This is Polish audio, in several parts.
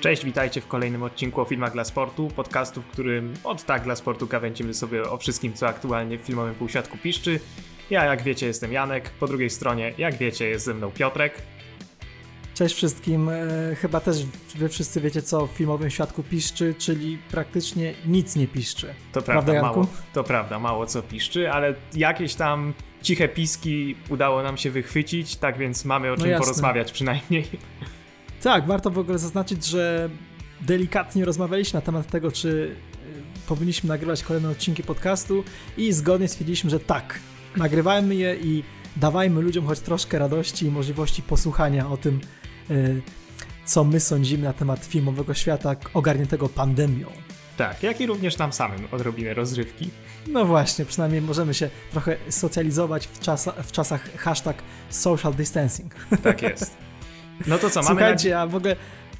Cześć, witajcie w kolejnym odcinku o filmach dla sportu, podcastu, w którym od tak dla sportu kawęcimy sobie o wszystkim, co aktualnie w filmowym półświadku piszczy. Ja, jak wiecie, jestem Janek, po drugiej stronie, jak wiecie, jest ze mną Piotrek. Cześć wszystkim. E, chyba też wy wszyscy wiecie, co w filmowym świadku piszczy, czyli praktycznie nic nie piszczy. To prawda, prawda mało, to prawda, mało co piszczy, ale jakieś tam ciche piski udało nam się wychwycić, tak więc mamy o no czym no porozmawiać przynajmniej. Tak, warto w ogóle zaznaczyć, że delikatnie rozmawialiśmy na temat tego, czy e, powinniśmy nagrywać kolejne odcinki podcastu i zgodnie stwierdziliśmy, że tak, nagrywajmy je i dawajmy ludziom choć troszkę radości i możliwości posłuchania o tym, e, co my sądzimy na temat filmowego świata ogarniętego pandemią. Tak, jak i również nam samym odrobinę rozrywki. No właśnie, przynajmniej możemy się trochę socjalizować w, czas, w czasach hashtag social distancing. Tak jest. No to co, mamy... Słuchajcie, a w ogóle...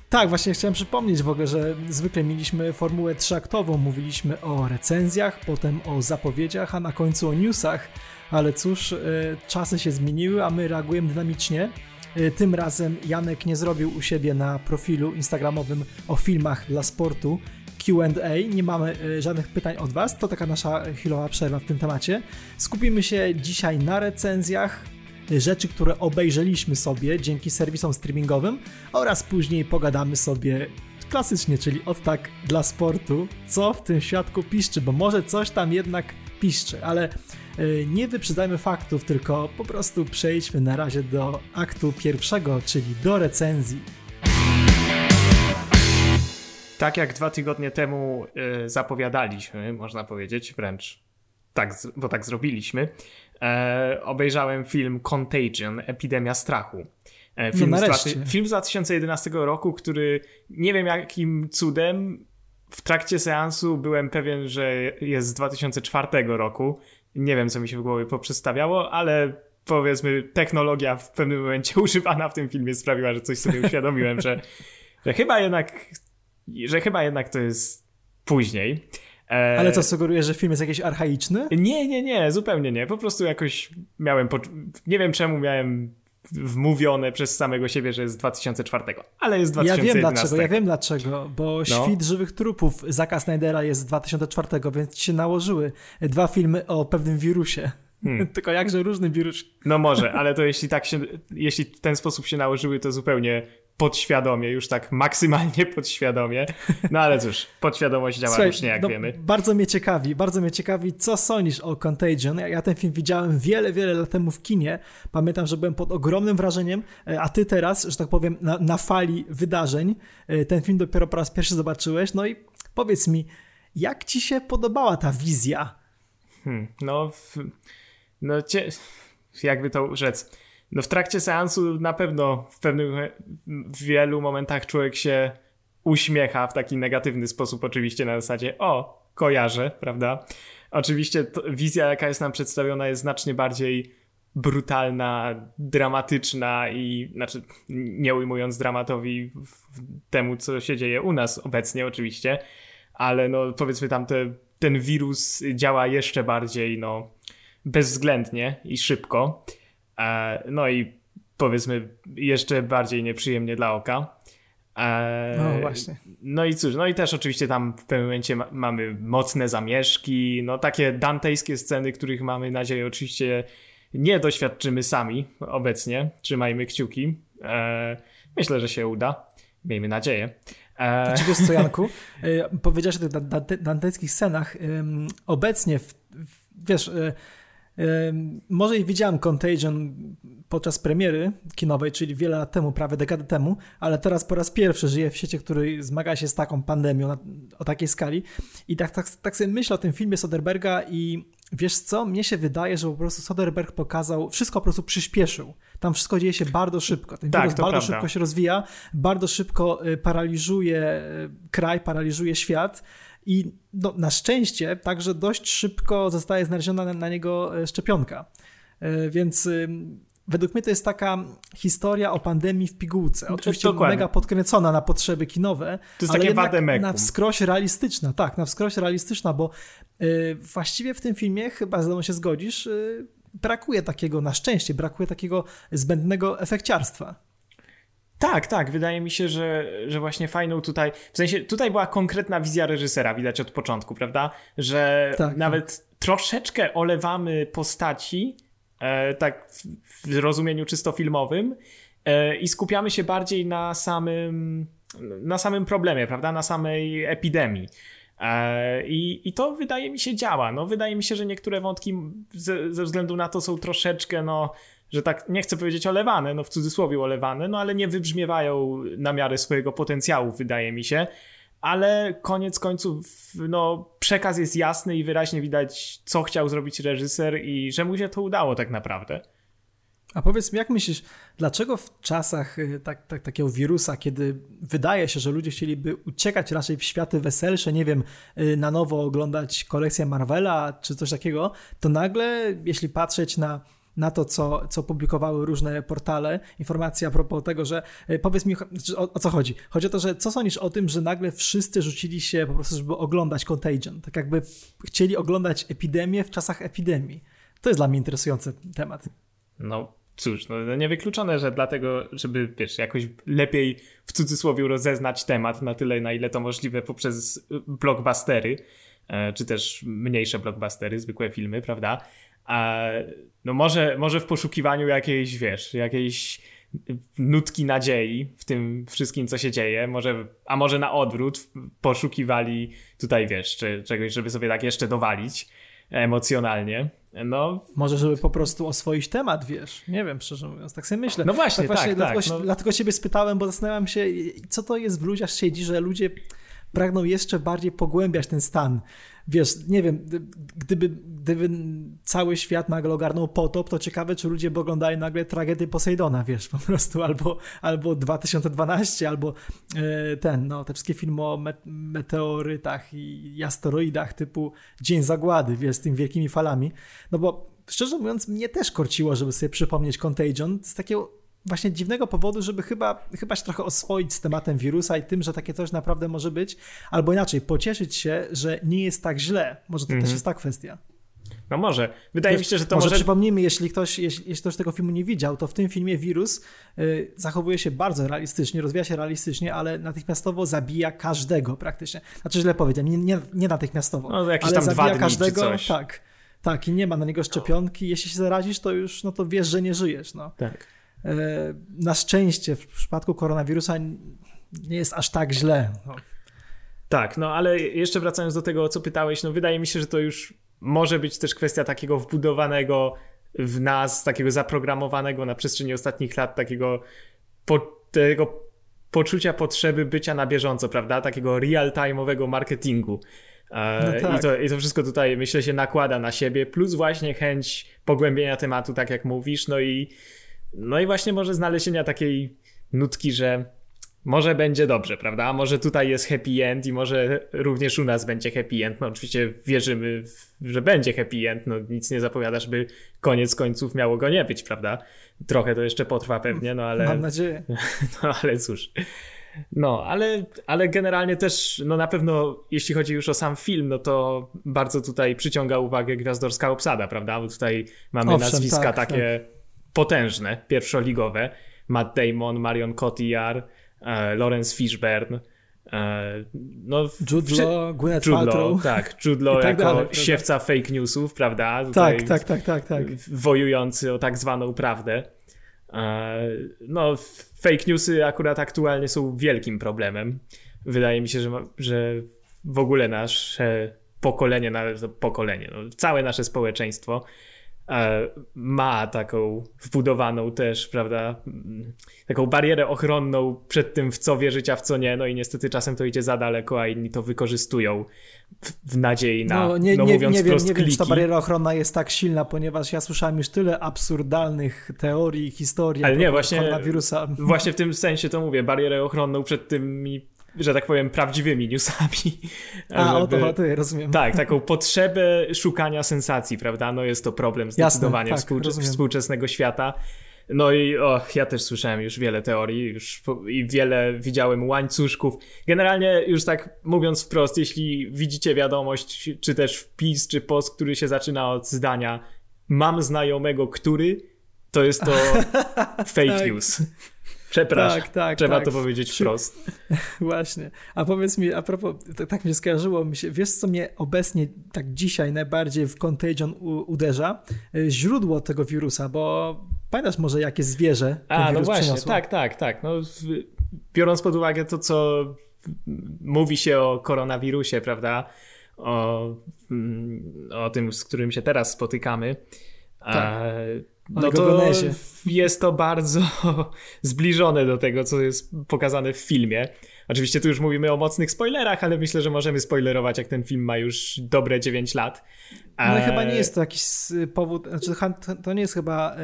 Tak, właśnie chciałem przypomnieć w ogóle, że zwykle mieliśmy formułę trzyaktową. Mówiliśmy o recenzjach, potem o zapowiedziach, a na końcu o newsach. Ale cóż, e, czasy się zmieniły, a my reagujemy dynamicznie. E, tym razem Janek nie zrobił u siebie na profilu instagramowym o filmach dla sportu QA. Nie mamy e, żadnych pytań od Was. To taka nasza chwilowa przerwa w tym temacie. Skupimy się dzisiaj na recenzjach, rzeczy, które obejrzeliśmy sobie dzięki serwisom streamingowym oraz później pogadamy sobie klasycznie, czyli od tak dla sportu, co w tym świadku piszczy, bo może coś tam jednak piszczy, ale e, nie wyprzedzajmy faktów, tylko po prostu przejdźmy na razie do aktu pierwszego, czyli do recenzji. Tak jak dwa tygodnie temu e, zapowiadaliśmy, można powiedzieć, wręcz tak, bo tak zrobiliśmy, e, obejrzałem film Contagion, Epidemia Strachu. E, film, no z, film z 2011 roku, który nie wiem jakim cudem w trakcie seansu byłem pewien, że jest z 2004 roku. Nie wiem, co mi się w głowie poprzestawiało, ale powiedzmy, technologia w pewnym momencie używana w tym filmie sprawiła, że coś sobie uświadomiłem, że, że chyba jednak, że chyba jednak to jest później. E, Ale co, sugeruje, że film jest jakiś archaiczny? Nie, nie, nie, zupełnie nie. Po prostu jakoś miałem, nie wiem czemu miałem wmówione przez samego siebie, że jest z 2004, ale jest z 2011. Ja wiem dlaczego, ja wiem dlaczego, bo no. Świt żywych trupów Zaka Snydera jest z 2004, więc ci się nałożyły dwa filmy o pewnym wirusie. Hmm. Tylko jakże różny wirus. No może, ale to jeśli tak się, jeśli w ten sposób się nałożyły, to zupełnie podświadomie, już tak maksymalnie podświadomie. No ale cóż, podświadomość działa Słuchaj, różnie, jak no, wiemy. Bardzo mnie ciekawi, bardzo mnie ciekawi, co sądzisz o Contagion. Ja, ja, ten film widziałem wiele, wiele lat temu w kinie. Pamiętam, że byłem pod ogromnym wrażeniem, e, a ty teraz, że tak powiem, na, na fali wydarzeń, e, ten film dopiero po raz pierwszy zobaczyłeś. No i powiedz mi, jak ci się podobała ta wizja? Hmm, no, no jakby to rzec no w trakcie seansu na pewno w pewnych w wielu momentach człowiek się uśmiecha w taki negatywny sposób, oczywiście na zasadzie o, kojarzę, prawda? Oczywiście wizja, jaka jest nam przedstawiona, jest znacznie bardziej brutalna, dramatyczna i znaczy nie ujmując dramatowi temu, co się dzieje u nas obecnie oczywiście, ale no powiedzmy tam te, ten wirus działa jeszcze bardziej no bezwzględnie i szybko. E, no i powiedzmy jeszcze bardziej nieprzyjemnie dla oka. E, no właśnie. No i cóż, no i też oczywiście tam w pewnym momencie ma mamy mocne zamieszki, no takie dantejskie sceny, których mamy nadzieję oczywiście nie doświadczymy sami obecnie. Trzymajmy kciuki. E, myślę, że się uda. Miejmy nadzieję. Czy wiesz co, Janku? Powiedziałeś o tych dantejskich scenach. Obecnie, w, wiesz, e, może i widziałem Contagion podczas premiery kinowej, czyli wiele lat temu, prawie dekadę temu, ale teraz po raz pierwszy żyję w świecie, który zmaga się z taką pandemią na, o takiej skali. I tak, tak, tak sobie myślę o tym filmie Soderberga i wiesz co, mnie się wydaje, że po prostu Soderberg pokazał, wszystko po prostu przyspieszył. Tam wszystko dzieje się bardzo szybko. Ten tak, wirus bardzo prawda. szybko się rozwija, bardzo szybko y, paraliżuje y, kraj, paraliżuje świat i no, na szczęście także dość szybko zostaje znaleziona na, na niego e, szczepionka. E, więc według mnie to jest taka historia o pandemii w pigułce. Oczywiście Dokładnie. mega podkręcona na potrzeby kinowe, to jest ale takie jednak na wskroś realistyczna. Tak, na wskroś realistyczna, bo y, właściwie w tym filmie, chyba ze mną się zgodzisz, y, brakuje takiego, na szczęście, brakuje takiego zbędnego efekciarstwa. Tak, tak. Wydaje mi się, że, że właśnie fajną tutaj. W sensie tutaj była konkretna wizja reżysera, widać od początku, prawda? Że tak, nawet tak. troszeczkę olewamy postaci, e, tak w, w rozumieniu czysto filmowym, e, i skupiamy się bardziej na samym, na samym problemie, prawda? Na samej epidemii. E, I, I to wydaje mi się działa. No, wydaje mi się, że niektóre wątki ze, ze względu na to są troszeczkę, no, że tak nie chcę powiedzieć olewane, no w cudzysłowie olewane, no ale nie wybrzmiewają na miarę swojego potencjału, wydaje mi się. Ale koniec końców, no, przekaz jest jasny i wyraźnie widać, co chciał zrobić reżyser i że mu się to udało tak naprawdę. A powiedz mi, jak myślisz, dlaczego w czasach y, tak, tak, takiego wirusa, kiedy wydaje się, że ludzie chcieliby uciekać raczej w światy weselsze, nie wiem, y, na nowo oglądać kolekcję Marvela czy coś takiego, to nagle, jeśli patrzeć na na to, co, co publikowały różne portale, informacje a propos tego, że y, powiedz mi, o, o, co chodzi. Chodzi o to, że co sądzisz o tym, że nagle wszyscy rzucili się po prostu, żeby oglądać Contagion, tak jakby chcieli oglądać epidemię w czasach epidemii. To jest dla mnie interesujący temat. No, cóż, no, no niewykluczone, że dlatego, żeby wiesz, jakoś lepiej w cudzysłowie rozeznać temat na tyle, na ile to możliwe poprzez blockbustery, e, czy też mniejsze blockbustery, zwykłe filmy, prawda? A no może, może w poszukiwaniu jakiejś, wiesz, jakiejś nutki nadziei w tym wszystkim, co się dzieje, może, a może na odwrót poszukiwali tutaj, wiesz, czy, czegoś, żeby sobie tak jeszcze dowalić emocjonalnie. No. Może, żeby po prostu oswoić temat, wiesz. Nie wiem, szczerze mówiąc, tak sobie myślę. No właśnie, tak, właśnie tak, dlatego, tak, no. dlatego ciebie spytałem, bo zastanawiam się, co to jest w ludziach siedzi, że ludzie pragną jeszcze bardziej pogłębiać ten stan. Wiesz, nie wiem, gdyby, gdyby cały świat nagle ogarnął potop, to ciekawe, czy ludzie by oglądali nagle tragedię Posejdona, wiesz, po prostu, albo, albo 2012, albo e, ten, no, te wszystkie filmy o meteorytach i asteroidach typu Dzień Zagłady, wiesz, z tymi wielkimi falami, no bo szczerze mówiąc, mnie też korciło, żeby sobie przypomnieć Contagion z takiego właśnie dziwnego powodu, żeby chyba, chyba się trochę oswoić z tematem wirusa i tym, że takie coś naprawdę może być, albo inaczej, pocieszyć się, że nie jest tak źle. Może to też mhm. jest ta kwestia. No może. Wydaje mi się, że to może... Może przypomnijmy, jeśli ktoś, jeśli, jeśli ktoś tego filmu nie widział, to w tym filmie wirus y, zachowuje się bardzo realistycznie, rozwija się realistycznie, ale natychmiastowo zabija każdego praktycznie. Znaczy źle powiedziałem, nie, nie, nie natychmiastowo, no, jakieś ale tam zabija dwa dni każdego, coś. tak. Tak, i nie ma na niego szczepionki. Jeśli się zarazisz, to już no to wiesz, że nie żyjesz. No. Tak. E, na szczęście w przypadku koronawirusa nie jest aż tak źle. No. Tak, no ale jeszcze wracając do tego, o co pytałeś, no wydaje mi się, że to już może być też kwestia takiego wbudowanego w nas, takiego zaprogramowanego na przestrzeni ostatnich lat, takiego po, tego poczucia potrzeby bycia na bieżąco, prawda? Takiego real-time'owego marketingu. E, no tak. I, to, I to wszystko tutaj, myślę, się nakłada na siebie, plus właśnie chęć pogłębienia tematu, tak jak mówisz, no i no i właśnie może znalezienia takiej nutki, że może będzie dobrze, prawda? Może tutaj jest happy end i może również u nas będzie happy end. No oczywiście wierzymy, że będzie happy end, no nic nie zapowiada, żeby koniec końców miało go nie być, prawda? Trochę to jeszcze potrwa pewnie, no ale... Mam nadzieję. No ale cóż... No, ale, ale generalnie też, no na pewno, jeśli chodzi już o sam film, no to bardzo tutaj przyciąga uwagę gwiazdorska obsada, prawda? Bo tutaj mamy Owszem, nazwiska tak, takie tak potężne, pierwszoligowe. Matt Damon, Marion Cotillard, e, Lawrence Fishburne, e, no, Jude Law, Gwyneth Jude Law, tak, Jude Law tak jako dalej, siewca fake newsów, prawda? Tutaj tak, tak, tak, tak, tak. Wojujący o tak zwaną prawdę. E, no, fake newsy akurat aktualnie są wielkim problemem. Wydaje mi się, że, że w ogóle nasze pokolenie, pokolenie, no, całe nasze społeczeństwo ma taką wbudowaną też, prawda, taką barierę ochronną przed tym, w co wierzyć, a w co nie, no i niestety czasem to idzie za daleko, a inni to wykorzystują w, nadziei na, no, nie, no nie, mówiąc nie, wiem, nie wiem, czy ta bariera ochronna jest tak silna, ponieważ ja słyszałem już tyle absurdalnych teorii, historii Ale nie, właśnie, koronawirusa. Właśnie w tym sensie to mówię, barierę ochronną przed tymi że tak powiem, prawdziwymi newsami. A, żeby, o to, to rozumiem. Tak, taką potrzebę szukania sensacji, prawda? No jest to problem zdecydowanie Jasne, tak, współczesnego świata. No i o, ja też słyszałem już wiele teorii już i wiele widziałem łańcuszków. Generalnie już tak mówiąc wprost, jeśli widzicie wiadomość, czy też wpis, czy post, który się zaczyna od zdania mam znajomego, który, to jest to fake tak. news. Przepraszam. Tak, tak. Trzeba tak. to powiedzieć wprost. Właśnie. A powiedz mi, a propos, tak, się skojarzyło, mi się, wiesz co mnie obecnie tak dzisiaj najbardziej w Contagion uderza? Y, źródło tego wirusa, bo pamiętasz może jakie zwierzę A, no właśnie, przyniosło? tak, tak, tak. No, biorąc pod uwagę to, co mówi się o koronawirusie, prawda? O, mm, o tym, z którym się teraz spotykamy. Tak. No to jest to bardzo zbliżone do tego, co jest pokazane w filmie. Oczywiście tu już mówimy o mocnych spoilerach, ale myślę, że możemy spoilerować, jak ten film ma już dobre 9 lat. No i chyba nie jest to jakiś powód, znaczy to nie jest chyba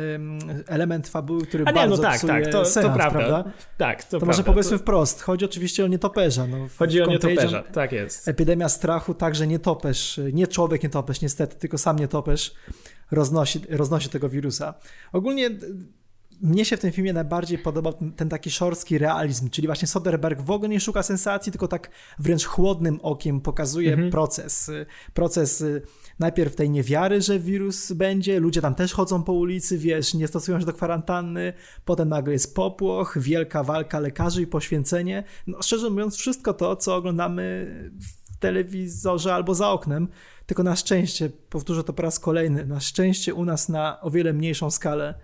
element fabuły, który A nie, bardzo no tak, tak, to, to prawda. prawda. Tak, to, to prawda. może powiedzmy wprost, chodzi oczywiście o nietoperza. No, chodzi o nietoperza, tak jest. Epidemia strachu, także nietoperz, nie człowiek nietoperz niestety, tylko sam nietoperz roznosi, roznosi tego wirusa. Ogólnie mnie się w tym filmie najbardziej podobał ten, ten, taki szorstki realizm, czyli właśnie Soderbergh w ogóle nie szuka sensacji, tylko tak wręcz chłodnym okiem pokazuje mhm. proces. Proces y, najpierw tej niewiary, że wirus będzie, ludzie tam też chodzą po ulicy, wiesz, nie stosują się do kwarantanny, potem nagle jest popłoch, wielka walka lekarzy i poświęcenie. No, szczerze mówiąc, wszystko to, co oglądamy w telewizorze albo za oknem, tylko na szczęście, powtórzę to po raz kolejny, na szczęście u nas na o wiele mniejszą skalę.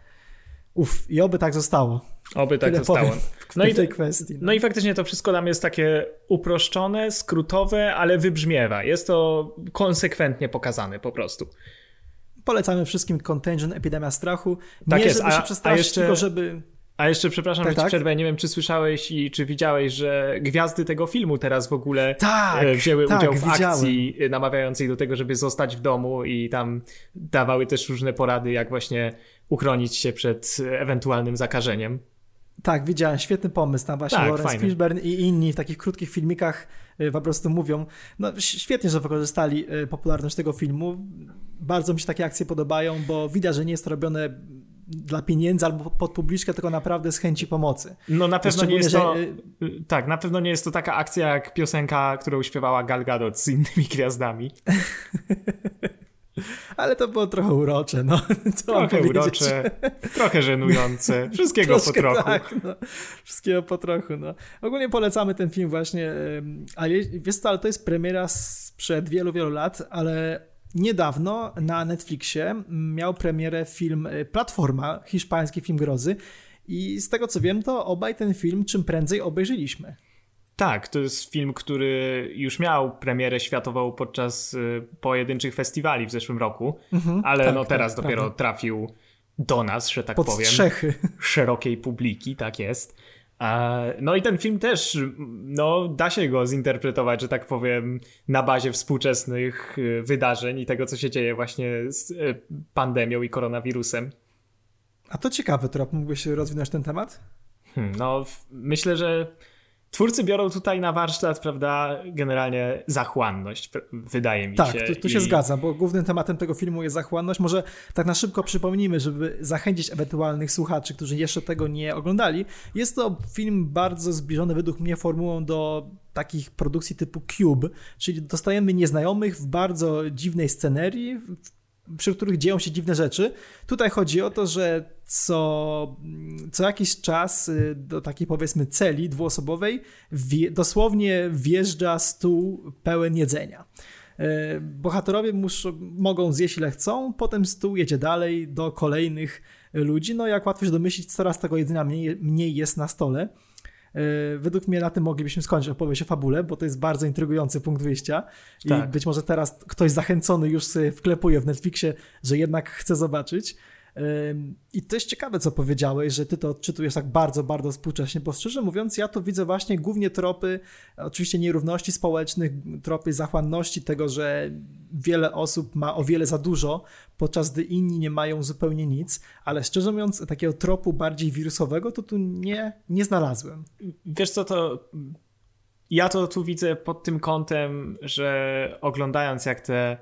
Uff, i oby tak zostało. Oby tak Tyle zostało. No i, tej kwestii. No. no. i faktycznie to wszystko nam jest takie uproszczone, skrótowe, ale wybrzmiewa. Jest to konsekwentnie pokazane po prostu. Polecamy wszystkim Contagion, Epidemia Strachu. Tak Nie jest, żeby a, się przestraszyć, jeszcze... tylko żeby a jeszcze, przepraszam, tak, że tak? przerwę, nie wiem, czy słyszałeś i czy widziałeś, że gwiazdy tego filmu teraz w ogóle tak, e, wzięły tak, udział w widziałem. akcji namawiającej do tego, żeby zostać w domu i tam dawały też różne porady, jak właśnie uchronić się przed ewentualnym zakażeniem. Tak, widziałem, świetny pomysł. Tam właśnie tak, Lawrence Fishburne i inni w takich krótkich filmikach e, po prostu mówią. No świetnie, że wykorzystali e, popularność tego filmu. Bardzo mi się takie akcje podobają, bo widać, że nie jest to robione dla pieniędzy albo pod publiczkę, tylko naprawdę z chęci pomocy. No na pewno nie jest to, że... Y, tak, na pewno nie jest to taka akcja jak piosenka, którą śpiewała Gal Gadot z innymi gwiazdami. Ale to było trochę urocze, no. Co trochę urocze, trochę żenujące, wszystkiego po trochu. Tak, no. Wszystkiego po trochu, no. Ogólnie polecamy ten film właśnie, ale wiesz co, ale to jest premiera sprzed wielu, wielu lat, ale niedawno na Netflixie miał premierę film y, Platforma, hiszpański film grozy. I z tego co wiem, to obaj ten film czym prędzej obejrzeliśmy. Tak, to jest film, który już miał premierę światową podczas y, pojedynczych festiwali w zeszłym roku, mhm, ale tak, no teraz tak, dopiero prawda. trafił do nas, że tak Pod powiem. Strzechy. Szerokiej publiki, tak jest. No i ten film też, no da się go zinterpretować, że tak powiem, na bazie współczesnych y, wydarzeń i tego, co się dzieje właśnie z y, pandemią i koronawirusem. A to ciekawy trop, mógłbyś rozwinąć ten temat? Hmm, no, myślę, że Twórcy biorą tutaj na warsztat, prawda, generalnie zachłanność, wydaje mi tak, się. Tak, tu, tu się I... zgadzam, bo głównym tematem tego filmu jest zachłanność. Może tak na szybko przypomnijmy, żeby zachęcić ewentualnych słuchaczy, którzy jeszcze tego nie oglądali. Jest to film bardzo zbliżony według mnie formułą do takich produkcji typu Cube, czyli dostajemy nieznajomych w bardzo dziwnej scenerii, przy których dzieją się dziwne rzeczy. Tutaj chodzi o to, że co, co jakiś czas y, do takiej powiedzmy celi dwuosobowej wie, dosłownie wjeżdża stół pełen jedzenia. Y, bohaterowie muszą, mogą zjeść ile chcą, potem stół jedzie dalej do kolejnych ludzi. No jak łatwo się domyślić, coraz tego jedzenia mniej, mniej jest na stole. E, według mnie na tym moglibyśmy skończyć opowieść o fabule, bo to jest bardzo intrygujący punkt wyjścia i tak. być może teraz ktoś zachęcony już wklepuje w Netflixie, że jednak chce zobaczyć. I to jest ciekawe, co powiedziałeś, że ty to odczytujesz tak bardzo, bardzo współcześnie, bo szczerze mówiąc, ja to widzę właśnie głównie tropy, oczywiście nierówności społecznych, tropy zachłanności, tego, że wiele osób ma o wiele za dużo, podczas gdy inni nie mają zupełnie nic, ale szczerze mówiąc, takiego tropu bardziej wirusowego to tu nie, nie znalazłem. Wiesz co, to ja to tu widzę pod tym kątem, że oglądając jak te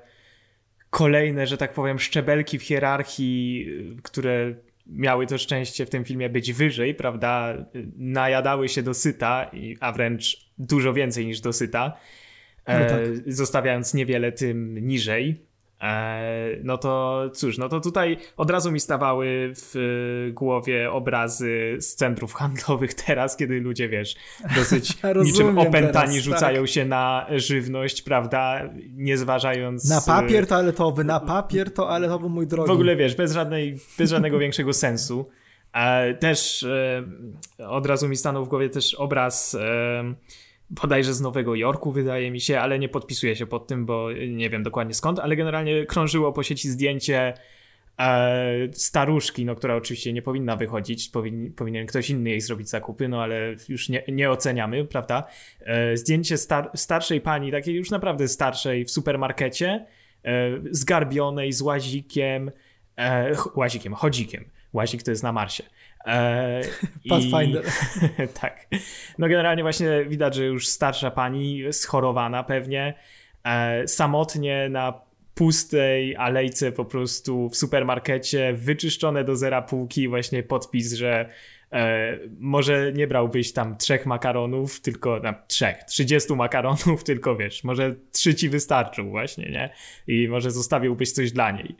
kolejne, że tak powiem, szczebelki w hierarchii, które miały to szczęście w tym filmie być wyżej, prawda, najadały się do syta, a wręcz dużo więcej niż do syta, no tak. zostawiając niewiele tym niżej. E, no to cóż, no to tutaj od razu mi stawały w głowie obrazy z centrów handlowych teraz, kiedy ludzie, wiesz, dosyć niczym opętani teraz, rzucają tak. się na żywność, prawda, nie zważając... Na papier toaletowy, na papier toaletowy, mój drogi. W ogóle, wiesz, bez, żadnej, bez żadnego większego sensu. E, też e, od razu mi stanął w głowie też obraz bodajże z Nowego Jorku, wydaje mi się, ale nie podpisuję się pod tym, bo nie wiem dokładnie skąd, ale generalnie krążyło po sieci zdjęcie e, staruszki, no, która oczywiście nie powinna wychodzić, powin, powinien ktoś inny jej zrobić zakupy, no ale już nie, nie oceniamy, prawda? E, zdjęcie star, starszej pani, takiej już naprawdę starszej w supermarkecie, e, zgarbionej z łazikiem, e, łazikiem, chodzikiem. Łazik to jest na Marsie. E, Pathfinder. I, tak. No generalnie właśnie widać, że już starsza pani, schorowana pewnie, e, samotnie na pustej alejce po prostu w supermarkecie, wyczyszczone do zera półki, właśnie podpis, że e, może nie brałbyś tam trzech makaronów, tylko tam trzech, trzydziestu makaronów, tylko wiesz, może trzy ci wystarczą właśnie, nie? I może zostawiłbyś coś dla niej.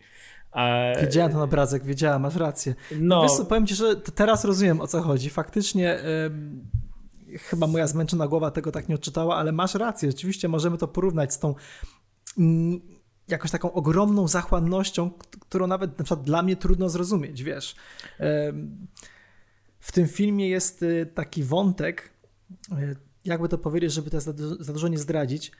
E... Widziałem ten obrazek, wiedziałem, masz rację. No. Wiesz co, powiem ci, że teraz rozumiem o co chodzi. Faktycznie yy, chyba moja zmęczona głowa tego tak nie odczytała, ale masz rację. Rzeczywiście możemy to porównać z tą yy, jakąś taką ogromną zachłannością, którą nawet na przykład dla mnie trudno zrozumieć, wiesz. Yy, w tym filmie jest y, taki wątek, y, jakby to powiedzieć, żeby to za dużo nie zdradzić,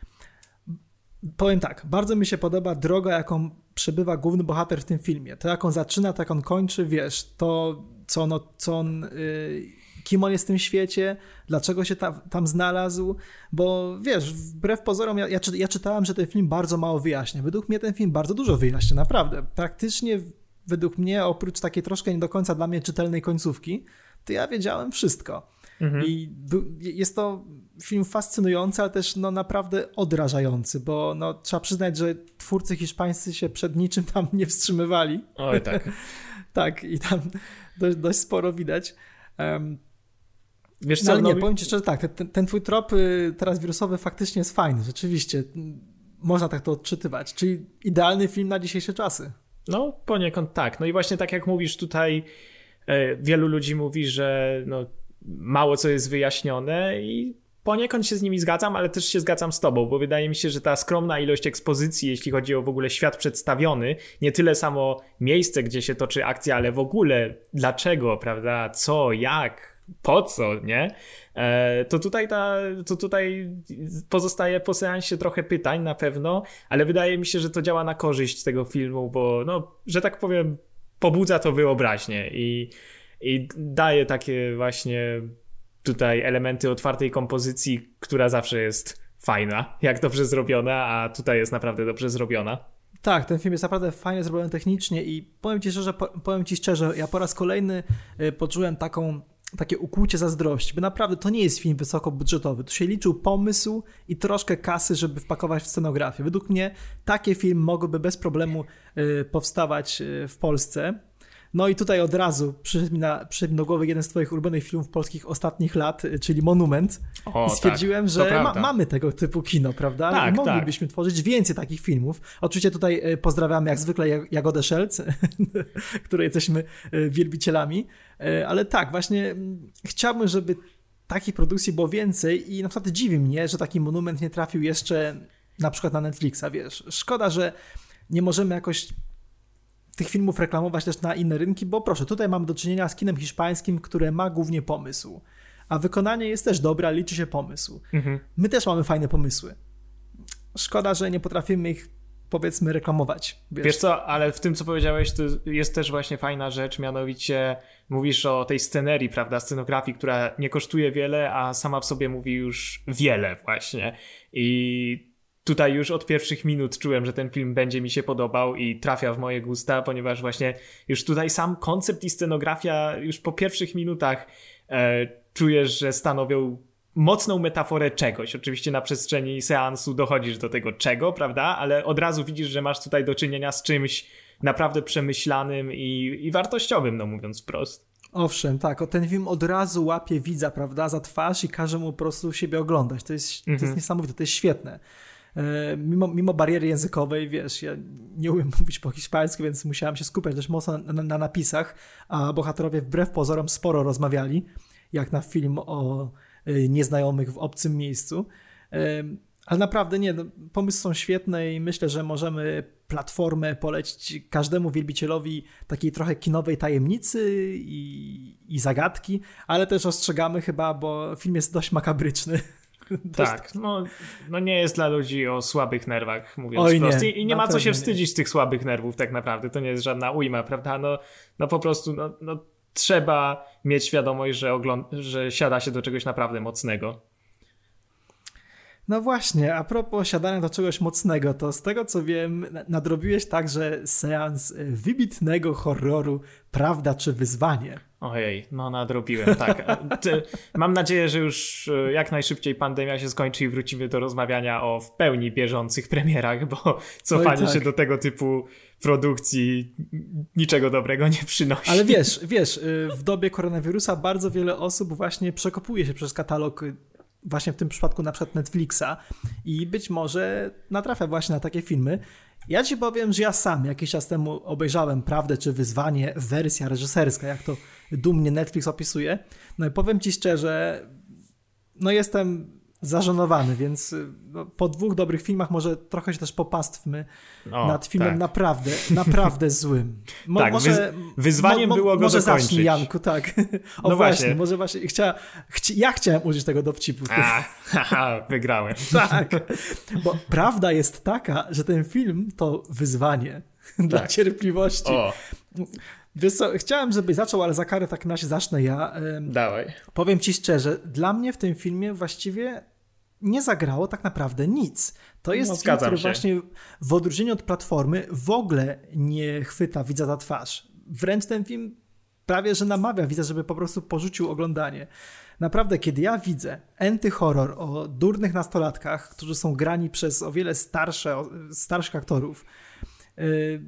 Powiem tak, bardzo mi się podoba droga, jaką przebywa główny bohater w tym filmie. To jak on zaczyna, tak on kończy, wiesz, to co, no, co on, yy, kim on jest w tym świecie, dlaczego się tam, tam znalazł, bo wiesz, wbrew pozorom, ja, ja, ja czytałem, że ten film bardzo mało wyjaśnia. Według mnie ten film bardzo dużo wyjaśnia, naprawdę. Praktycznie według mnie, oprócz takiej troszkę nie do końca dla mnie czytelnej końcówki, to ja wiedziałem wszystko. Mhm. I jest to film fascynujący, ale też no, naprawdę odrażający, bo no, trzeba przyznać, że twórcy hiszpańscy się przed niczym tam nie wstrzymywali. Oj, tak. tak, i tam dość, dość sporo widać. Um, Wiesz no, co, no, ale nie, no... powiem ci szczerze tak, ten, ten twój trop y, teraz wirusowy faktycznie jest fajny, rzeczywiście. Można tak to odczytywać, czyli idealny film na dzisiejsze czasy. No, poniekąd tak. No i właśnie tak jak mówisz tutaj, e, wielu ludzi mówi, że no, mało co jest wyjaśnione i poniekąd się z nimi zgadzam, ale też się zgadzam z tobą, bo wydaje mi się, że ta skromna ilość ekspozycji, jeśli chodzi o w ogóle świat przedstawiony, nie tyle samo miejsce, gdzie się toczy akcja, ale w ogóle dlaczego, prawda, co, jak, po co, nie? E, to tutaj, ta, to tutaj pozostaje po seansie trochę pytań na pewno, ale wydaje mi się, że to działa na korzyść tego filmu, bo no, że tak powiem, pobudza to wyobraźnię i i daje takie właśnie tutaj elementy otwartej kompozycji, która zawsze jest fajna, jak dobrze zrobiona, a tutaj jest naprawdę dobrze zrobiona. Tak, ten film jest naprawdę fajnie zrobiony technicznie i powiem ci szczerze, powiem ci szczerze, ja po raz kolejny y, poczułem taką takie ukłucie zazdrości, bo naprawdę to nie jest film wysokobudżetowy. Tu się liczył pomysł i troszkę kasy, żeby wpakować w scenografię. Według mnie takie film mogłyby bez problemu y, powstawać y, w Polsce. No i tutaj od razu przyszedł mi, na, przyszedł mi do głowy jeden z twoich ulubionych filmów polskich ostatnich lat, y, czyli Monument. O, I stwierdziłem, tak, że ma, mamy tego typu kino, prawda? Tak, I moglibyśmy tak. tworzyć więcej takich filmów. Oczywiście tutaj y, pozdrawiamy jak zwykle Jagodę Szelc, której jesteśmy y, wielbicielami. Ale tak, właśnie mm, chciałbym, żeby takich produkcji było więcej i na przykład dziwi mnie, że taki monument nie trafił jeszcze na przykład na Netflixa, wiesz. Szkoda, że nie możemy jakoś tych filmów reklamować też na inne rynki, bo proszę, tutaj mamy do czynienia z kinem hiszpańskim, które ma głównie pomysł. A wykonanie jest też dobre, liczy się pomysł. Mhm. My też mamy fajne pomysły. Szkoda, że nie potrafimy ich powiedzmy reklamować. Wiesz. wiesz co, ale w tym co powiedziałeś to jest też właśnie fajna rzecz, mianowicie mówisz o tej scenerii, prawda, scenografii, która nie kosztuje wiele, a sama w sobie mówi już wiele właśnie. I tutaj już od pierwszych minut czułem, że ten film będzie mi się podobał i trafia w moje gusta, ponieważ właśnie już tutaj sam koncept i scenografia już po pierwszych minutach e, czujesz, że stanowią mocną metaforę czegoś. Oczywiście na przestrzeni seansu dochodzisz do tego czego, prawda? Ale od razu widzisz, że masz tutaj do czynienia z czymś naprawdę przemyślanym i, i wartościowym, no mówiąc wprost. Owszem, tak. O ten film od razu łapie widza, prawda, za twarz i każe mu po prostu siebie oglądać. To jest, to jest mhm. niesamowite, to jest świetne. E, mimo, mimo bariery językowej, wiesz, ja nie umiem mówić po hiszpańsku, więc musiałem się skupiać dość mocno na, na, na napisach, a bohaterowie wbrew pozorom sporo rozmawiali, jak na film o e, nieznajomych w obcym miejscu. E, ale naprawdę nie, no, pomysły są świetne i myślę, że możemy platformę polecić każdemu wielbicielowi takiej trochę kinowej tajemnicy i, i zagadki, ale też ostrzegamy chyba, bo film jest dość makabryczny. Tak, no, no nie jest dla ludzi o słabych nerwach, mówiąc Oj, wprost. Nie, I, I, nie ma co się wstydzić nie. tych słabych nerwów tak naprawdę, to nie jest żadna ujma, prawda? No, no po prostu no, no trzeba mieć świadomość, że, że siada się do czegoś naprawdę mocnego. No właśnie, a propos siadania do czegoś mocnego, to z tego co wiem, nadrobiłeś także seans wybitnego horroru Prawda czy Wyzwanie. Ojej, no nadrobiłem, tak. Mam nadzieję, że już e, jak najszybciej pandemia się skończy i wrócimy do rozmawiania o w pełni bieżących premierach, bo cofanie tak. się do tego typu produkcji niczego dobrego nie przynosi. Ale wiesz, wiesz, e, w dobie koronawirusa bardzo wiele osób właśnie przekopuje się przez katalog właśnie w tym przypadku na przykład Netflixa i być może natrafia właśnie na takie filmy. Ja ci powiem, że ja sam jakiś czas temu obejrzałem Prawdę czy Wyzwanie, wersja reżyserska, jak to dumnie Netflix opisuje. No i powiem ci szczerze, no jestem zażenowany, więc y, no, po dwóch dobrych filmach może trochę się też popastwmy o, nad filmem tak. naprawdę, naprawdę złym. Mo, tak, może, wyzwaniem mo, mo, było go może dokończyć. zacznij, Janku, tak. O no właśnie, właśnie, może właśnie, chcia, chci, ja chciałem użyć tego dowcipu. A, haha, wygrałem. tak, bo prawda jest taka, że ten film to wyzwanie tak. dla cierpliwości. O. Wiesz co, chciałem, żebyś zaczął, ale za karę tak na razie zacznę ja. Dawaj. Powiem ci szczerze, dla mnie w tym filmie właściwie nie zagrało tak naprawdę nic. To jest no, film, który się. właśnie w odróżnieniu od Platformy w ogóle nie chwyta widza za twarz. Wręcz ten film prawie, że namawia widza, żeby po prostu porzucił oglądanie. Naprawdę, kiedy ja widzę enty-horror o durnych nastolatkach, którzy są grani przez o wiele starsze, starszych aktorów, yy,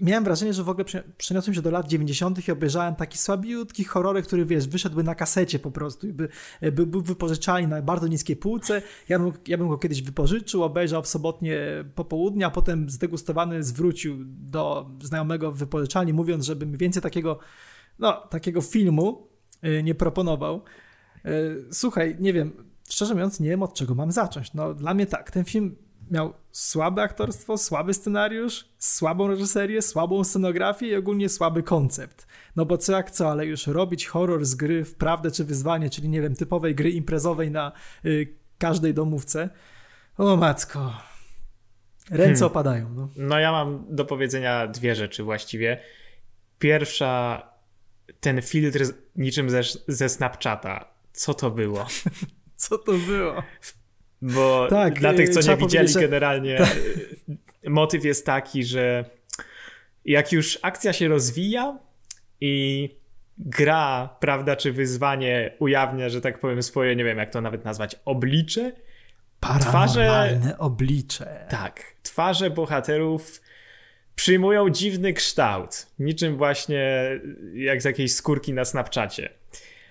miałem wrażenie, że w ogóle przeniosłem się do lat 90. i obejrzałem taki słabiutki horror, który wiesz, wyszedłby na kasecie po prostu i by, by, był wypożyczalny na bardzo niskiej półce. Ja bym, ja bym go kiedyś wypożyczył, obejrzał w sobotnie popołudnie, a potem zdegustowany zwrócił do znajomego w wypożyczalni, mówiąc, żeby mi więcej takiego, no, takiego filmu y, nie proponował. Y, słuchaj, nie wiem, szczerze mówiąc, nie wiem od czego mam zacząć. No, dla mnie tak, ten film miał słabe aktorstwo, słaby scenariusz, słabą reżyserię, słabą scenografię i ogólnie słaby koncept. No bo co jak co, ale już robić horror z gry w prawdę czy wyzwanie, czyli nie wiem, typowej gry imprezowej na y, każdej domówce. O matko. Ręce hmm. opadają. No. no ja mam do powiedzenia dwie rzeczy właściwie. Pierwsza, ten filtr niczym ze, ze Snapchata. Co to było? Co to było? Bo tak, dla tych, co nie widzieli, że... generalnie tak. motyw jest taki, że jak już akcja się rozwija i gra, prawda, czy wyzwanie ujawnia, że tak powiem, swoje, nie wiem jak to nawet nazwać, oblicze. Twarze, oblicze. Tak, twarze bohaterów przyjmują dziwny kształt, niczym właśnie jak z jakiejś skórki na Snapchacie.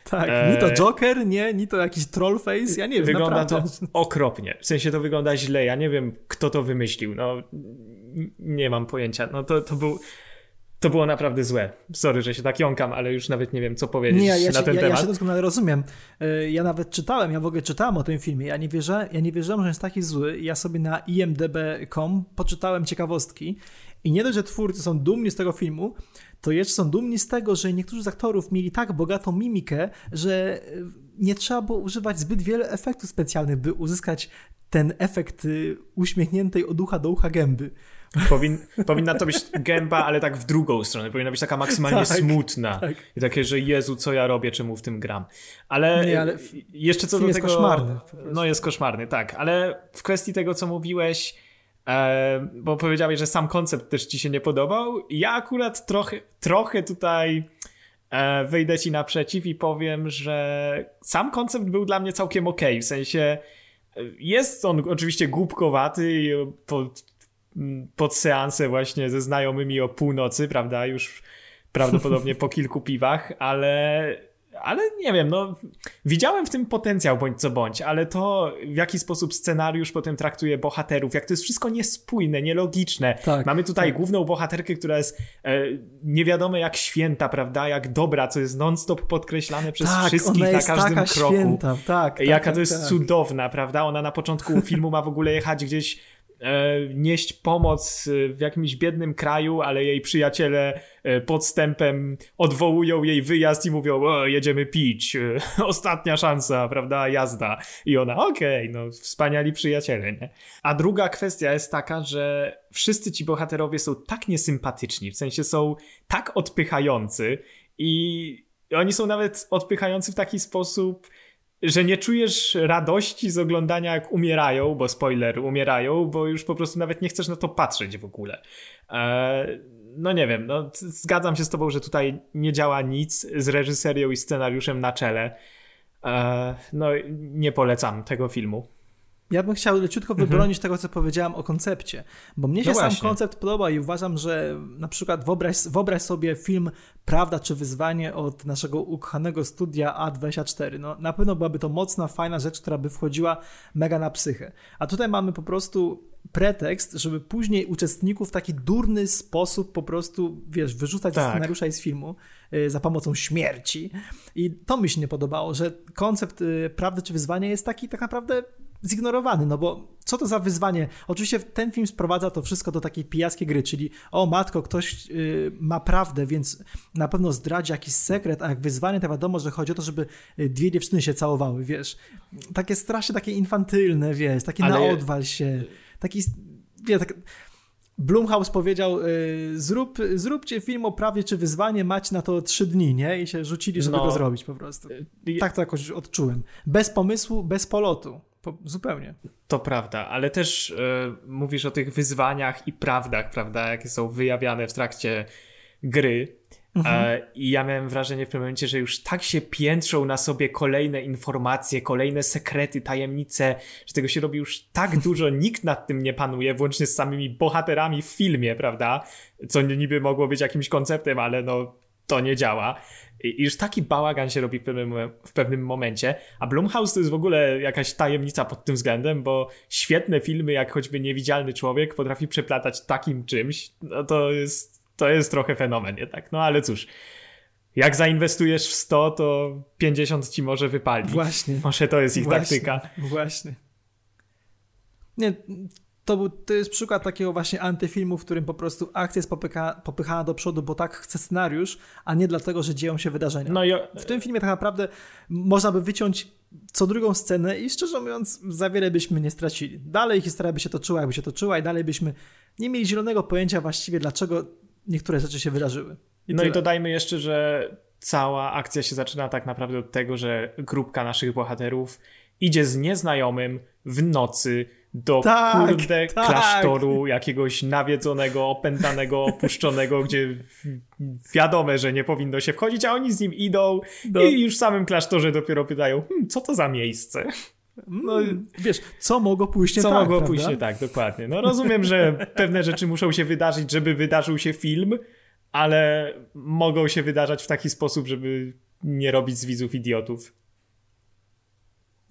Tak, e... ni to Joker, nie, ni to jakiś trollface, ja nie wiem, Wygląda naprawdę. to okropnie, w sensie to wygląda źle, ja nie wiem kto to wymyślił, no nie mam pojęcia, no to, to był... To było naprawdę złe. Sorry, że się tak jąkam, ale już nawet nie wiem, co powiedzieć nie, ja na się, ten ja, temat. Ja się doskonale rozumiem. E, ja nawet czytałem, ja w ogóle czytałem o tym filmie. Ja nie, wierzę, ja nie wierzyłem, że jest taki zły. Ja sobie na imdb.com poczytałem ciekawostki i nie dość, że twórcy są dumni z tego filmu, to jeszcze są dumni z tego, że niektórzy z aktorów mieli tak bogatą mimikę, że e, nie trzeba było używać zbyt wiele efektów specjalnych, by uzyskać ten efekt y, uśmiechniętej od ucha do ucha gęby. Powin, powinna to być gęba, ale tak w drugą stronę. Powinna być taka maksymalnie tak, smutna. Tak. I takie, że Jezu, co ja robię, czemu w tym gram. Ale, Nie, ale jeszcze co do jest tego... jest koszmarny. No jest koszmarny, tak. Ale w kwestii tego, co mówiłeś, e, bo powiedziałeś, że sam koncept też ci się nie podobał. Ja akurat trochę, trochę tutaj e, wyjdę ci naprzeciw i powiem, że sam koncept był dla mnie całkiem ok. W sensie jest on oczywiście głupkowaty i pod, pod seansę właśnie ze znajomymi o północy, prawda, już prawdopodobnie po kilku piwach, ale ale nie wiem, no widziałem w tym potencjał bądź co bądź, ale to w jaki sposób scenariusz potem traktuje bohaterów, jak to jest wszystko niespójne, nielogiczne. Tak, Mamy tutaj tak. główną bohaterkę, która jest e, nie wiadomo jak święta, prawda, jak dobra, co jest non-stop podkreślane przez tak, wszystkich na każdym kroku. Święta, tak, Jaka tak, to jest tak. cudowna, prawda? Ona na początku filmu ma w ogóle jechać gdzieś nieść pomoc w jakimś biednym kraju, ale jej przyjaciele e, podstępem odwołują jej wyjazd i mówią, o, jedziemy pić, e, ostatnia szansa, prawda, jazda. I ona, okej, okay, no wspaniali przyjaciele, nie? A druga kwestia jest taka, że wszyscy ci bohaterowie są tak niesympatyczni, w sensie są tak odpychający i oni są nawet odpychający w taki sposób, że nie czujesz radości z oglądania, jak umierają, bo spoiler, umierają, bo już po prostu nawet nie chcesz na to patrzeć w ogóle. Eee, no nie wiem, no, zgadzam się z tobą, że tutaj nie działa nic z reżyserią i scenariuszem na czele. Eee, no nie polecam tego filmu. Ja bym chciał leciutko mhm. wybronić tego, co powiedziałam o koncepcie, bo mnie się no sam koncept podoba i uważam, że na przykład wyobraź, wyobraź sobie film Prawda czy Wyzwanie od naszego ukochanego studia A24. No, na pewno byłaby to mocna, fajna rzecz, która by wchodziła mega na psychę. A tutaj mamy po prostu pretekst, żeby później uczestników w taki durny sposób po prostu, wiesz, wyrzucać tak. ze scenariusza i z filmu y, za pomocą śmierci. I to mi się nie podobało, że koncept y, prawdy czy wyzwania jest taki tak naprawdę zignorowany, no bo co to za wyzwanie? Oczywiście ten film sprowadza to wszystko do takiej pijackiej gry, czyli o matko, ktoś yy, ma prawdę, więc na pewno zdradzi jakiś sekret, a jak wyzwanie to wiadomo, że chodzi o to, żeby y, dwie dziewczyny się całowały, wiesz. Takie strasznie takie infantylne, wiesz, takie Ale... na odwal się, taki, wiesz, tak... Blumhouse powiedział, yy, zrób, zróbcie film o prawie czy wyzwanie, macie na to trzy dni, nie? I się rzucili, żeby no. go zrobić po prostu. Tak to jakoś odczułem. Bez pomysłu, bez polotu. Po, zupełnie. To prawda, ale też y, mówisz o tych wyzwaniach i prawdach, prawda, jakie są wyjawiane w trakcie gry. Mhm. E, I ja miałem wrażenie w tym momencie, że już tak się piętrzą na sobie kolejne informacje, kolejne sekrety, tajemnice, że tego się robi już tak dużo, nikt nad tym nie panuje, włącznie z samymi bohaterami w filmie, prawda? Co niby mogło być jakimś konceptem, ale no to nie działa. I już taki bałagan się robi w pewnym, w pewnym momencie. A Blumhouse to jest w ogóle jakaś tajemnica pod tym względem, bo świetne filmy, jak choćby Niewidzialny Człowiek, potrafi przeplatać takim czymś. No to jest, to jest trochę fenomen, nie tak? No ale cóż. Jak zainwestujesz w 100, to 50 ci może wypali. Właśnie. Może to jest ich właśnie, taktyka. Właśnie. Nie, to, był, to jest przykład takiego właśnie antyfilmu, w którym po prostu akcja jest popycha, popychana do przodu, bo tak chce scenariusz, a nie dlatego, że dzieją się wydarzenia. No i... W tym filmie tak naprawdę można by wyciąć co drugą scenę i szczerze mówiąc za wiele byśmy nie stracili. Dalej historia by się toczyła, jakby się toczyła i dalej byśmy nie mieli zielonego pojęcia właściwie, dlaczego niektóre rzeczy się wydarzyły. I no tyle. i dodajmy jeszcze, że cała akcja się zaczyna tak naprawdę od tego, że grupka naszych bohaterów idzie z nieznajomym w nocy do tak, kurde tak. klasztoru jakiegoś nawiedzonego, opętanego, opuszczonego, gdzie wiadome, że nie powinno się wchodzić, a oni z nim idą no. i już w samym klasztorze dopiero pytają, hm, co to za miejsce? No, wiesz, co mogło pójść nie co tak, mogło prawda? pójść nie tak, dokładnie. No rozumiem, że pewne rzeczy muszą się wydarzyć, żeby wydarzył się film, ale mogą się wydarzać w taki sposób, żeby nie robić z widzów idiotów.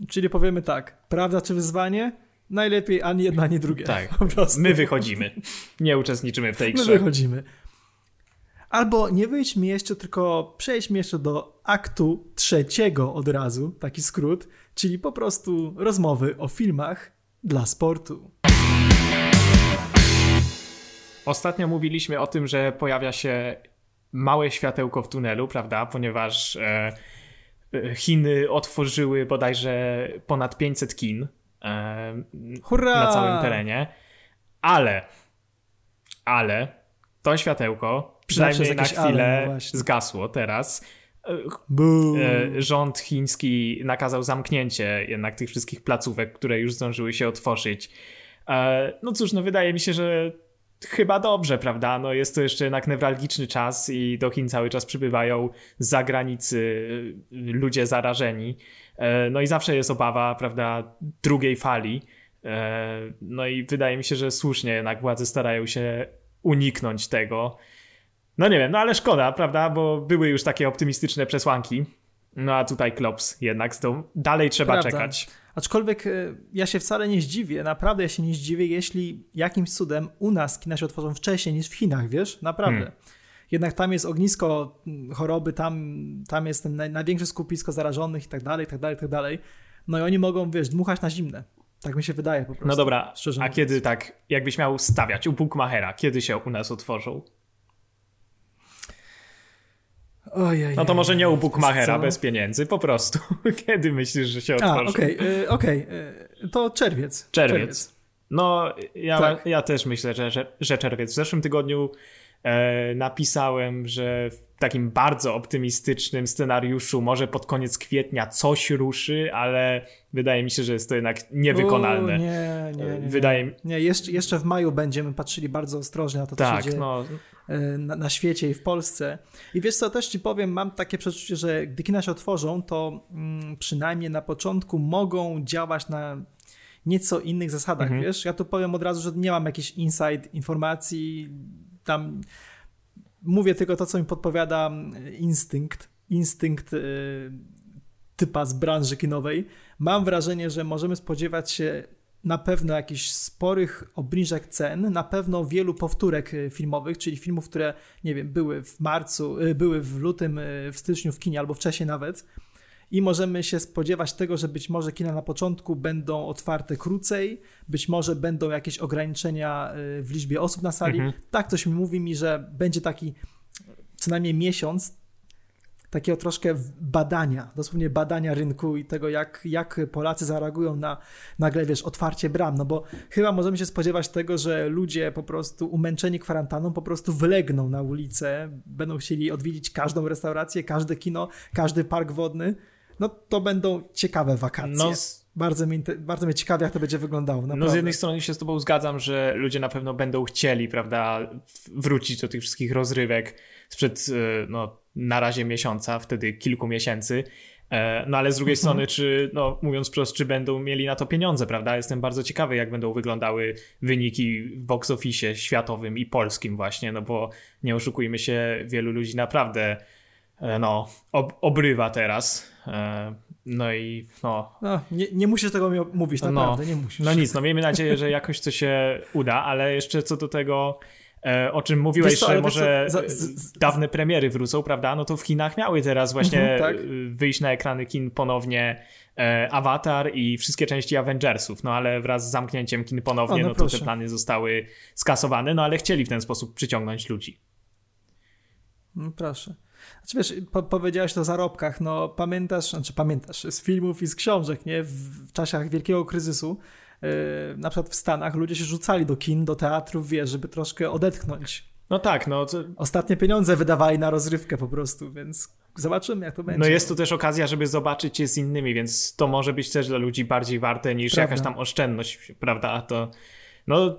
Czyli powiemy tak, prawda czy wyzwanie? Najlepiej ani jedna, ani drugie. Tak, my wychodzimy. Nie uczestniczymy w tej grze. My wychodzimy. Albo nie wyjdźmy jeszcze, tylko przejdźmy jeszcze do aktu trzeciego od razu, taki skrót, czyli po prostu rozmowy o filmach dla sportu. Ostatnio mówiliśmy o tym, że pojawia się małe światełko w tunelu, prawda? Ponieważ e, e Chiny otworzyły bodajże ponad 500 kin Hurra! na całym terenie. Ale, ale to światełko przynajmniej na chwilę ale, no zgasło teraz. E, rząd chiński nakazał zamknięcie jednak tych wszystkich placówek, które już zdążyły się otworzyć. E, no cóż, no wydaje mi się, że chyba dobrze, prawda? No jest to jeszcze jednak newralgiczny czas i do Chin cały czas przybywają z zagranicy ludzie zarażeni. E, no i zawsze jest obawa, prawda, drugiej fali. E, no i wydaje mi się, że słusznie jednak władze starają się uniknąć tego. No nie wiem, no ale szkoda, prawda, bo były już takie optymistyczne przesłanki No a tutaj Klops jednak z tą dalej trzeba Prawda. czekać. Aczkolwiek e, ja się wcale nie zdziwię, naprawdę ja się nie zdziwię, jeśli jakimś cudem u nas kina się otworzą wcześniej niż w Chinach, wiesz? Naprawdę. Hmm. Jednak tam jest ognisko choroby, tam, tam jest ten naj, największe skupisko zarażonych i tak dalej, i tak dalej, i tak dalej. No i oni mogą, wiesz, dmuchać na zimne. Tak mi się wydaje po prostu. No dobra, szczerze a kiedy tak, jakbyś miał stawiać u Bookmachera, kiedy się u nas otworzą? Ojej, No to może nie u Bookmachera, bez pieniędzy, po prostu. Kiedy myślisz, że się A, otworzą? okej, y, okej. y, To czerwiec. Czerwiec. No, ja, Tak. ja też myślę, że, że, czerwiec. W zeszłym tygodniu napisałem, że w takim bardzo optymistycznym scenariuszu może pod koniec kwietnia coś ruszy, ale wydaje mi się, że jest to jednak niewykonalne. U, nie, nie, nie, nie. Wydaje mi Nie, jeszcze, jeszcze w maju będziemy patrzyli bardzo ostrożnie na to, co tak, się dzieje no, e, na, na świecie i w Polsce. I wiesz co, też ci powiem, mam takie przeczucie, że gdy kina się otworzą, to mm, przynajmniej na początku mogą działać na nieco innych zasadach, Mhm. wiesz? Ja tu powiem od razu, że nie mam jakichś inside informacji, tam mówię tylko to, co mi podpowiada instynkt, instynkt e, typa z branży kinowej. Mam wrażenie, że możemy spodziewać się na pewno jakichś sporych obniżek cen, na pewno wielu powtórek y, filmowych, czyli filmów, które, nie wiem, były w marcu, y, były w lutym, y, w styczniu w kinie albo wcześniej nawet. I możemy się spodziewać tego, że być może kina na początku będą otwarte krócej, być może będą jakieś ograniczenia y, w liczbie osób na sali. Mhm. Tak, ktoś mi mówi mi, że będzie taki co najmniej miesiąc takiego troszkę badania, dosłownie badania rynku i tego, jak, jak Polacy zareagują na nagle, wiesz, otwarcie bram, no bo chyba możemy się spodziewać tego, że ludzie po prostu umęczeni kwarantanną po prostu wylegną na ulicę, będą chcieli odwiedzić każdą restaurację, każde kino, każdy park wodny, no to będą ciekawe wakacje. no, Bardzo, mnie, inte- bardzo mnie ciekawi, jak to będzie wyglądało. no Naprawdę. z jednej strony się z tobą zgadzam, że ludzie na pewno będą chcieli, prawda, wrócić do tych wszystkich rozrywek sprzed, e, no, na razie miesiąca, wtedy kilku miesięcy. E, No ale z drugiej Mhm. strony, czy, no mówiąc wprost, czy będą mieli na to pieniądze, prawda? Jestem bardzo ciekawy, jak będą wyglądały wyniki w box office światowym i polskim właśnie, no bo nie oszukujmy się, wielu ludzi naprawdę no, ob obrywa teraz. E, No i no, No, nie, nie musisz tego mi mówić, No, naprawdę, nie musisz. no nic, no miejmy nadzieję, że jakoś to się uda, ale jeszcze co do tego, e, o czym mówiłeś, co, że może co, za- e, z- dawne premiery wrócą, prawda? No to w Chinach miały teraz właśnie Mhm, tak. e, wyjść na ekrany kin ponownie e, Avatar i wszystkie części Avengersów, no ale wraz z zamknięciem kin ponownie, O, no no, to proszę. te plany zostały skasowane, no ale chcieli w ten sposób przyciągnąć ludzi. No proszę. Znaczy wiesz, po, powiedziałeś to o zarobkach, no pamiętasz, znaczy pamiętasz z filmów i z książek, nie? W, w czasach wielkiego kryzysu, yy, na przykład w Stanach ludzie się rzucali do kin, do teatrów, wiesz, żeby troszkę odetchnąć. No tak, no to, Ostatnie pieniądze wydawali na rozrywkę po prostu, więc zobaczymy jak to będzie. No jest to też okazja, żeby zobaczyć je z innymi, więc to może być też dla ludzi bardziej warte niż Prawda. jakaś tam oszczędność, prawda? To no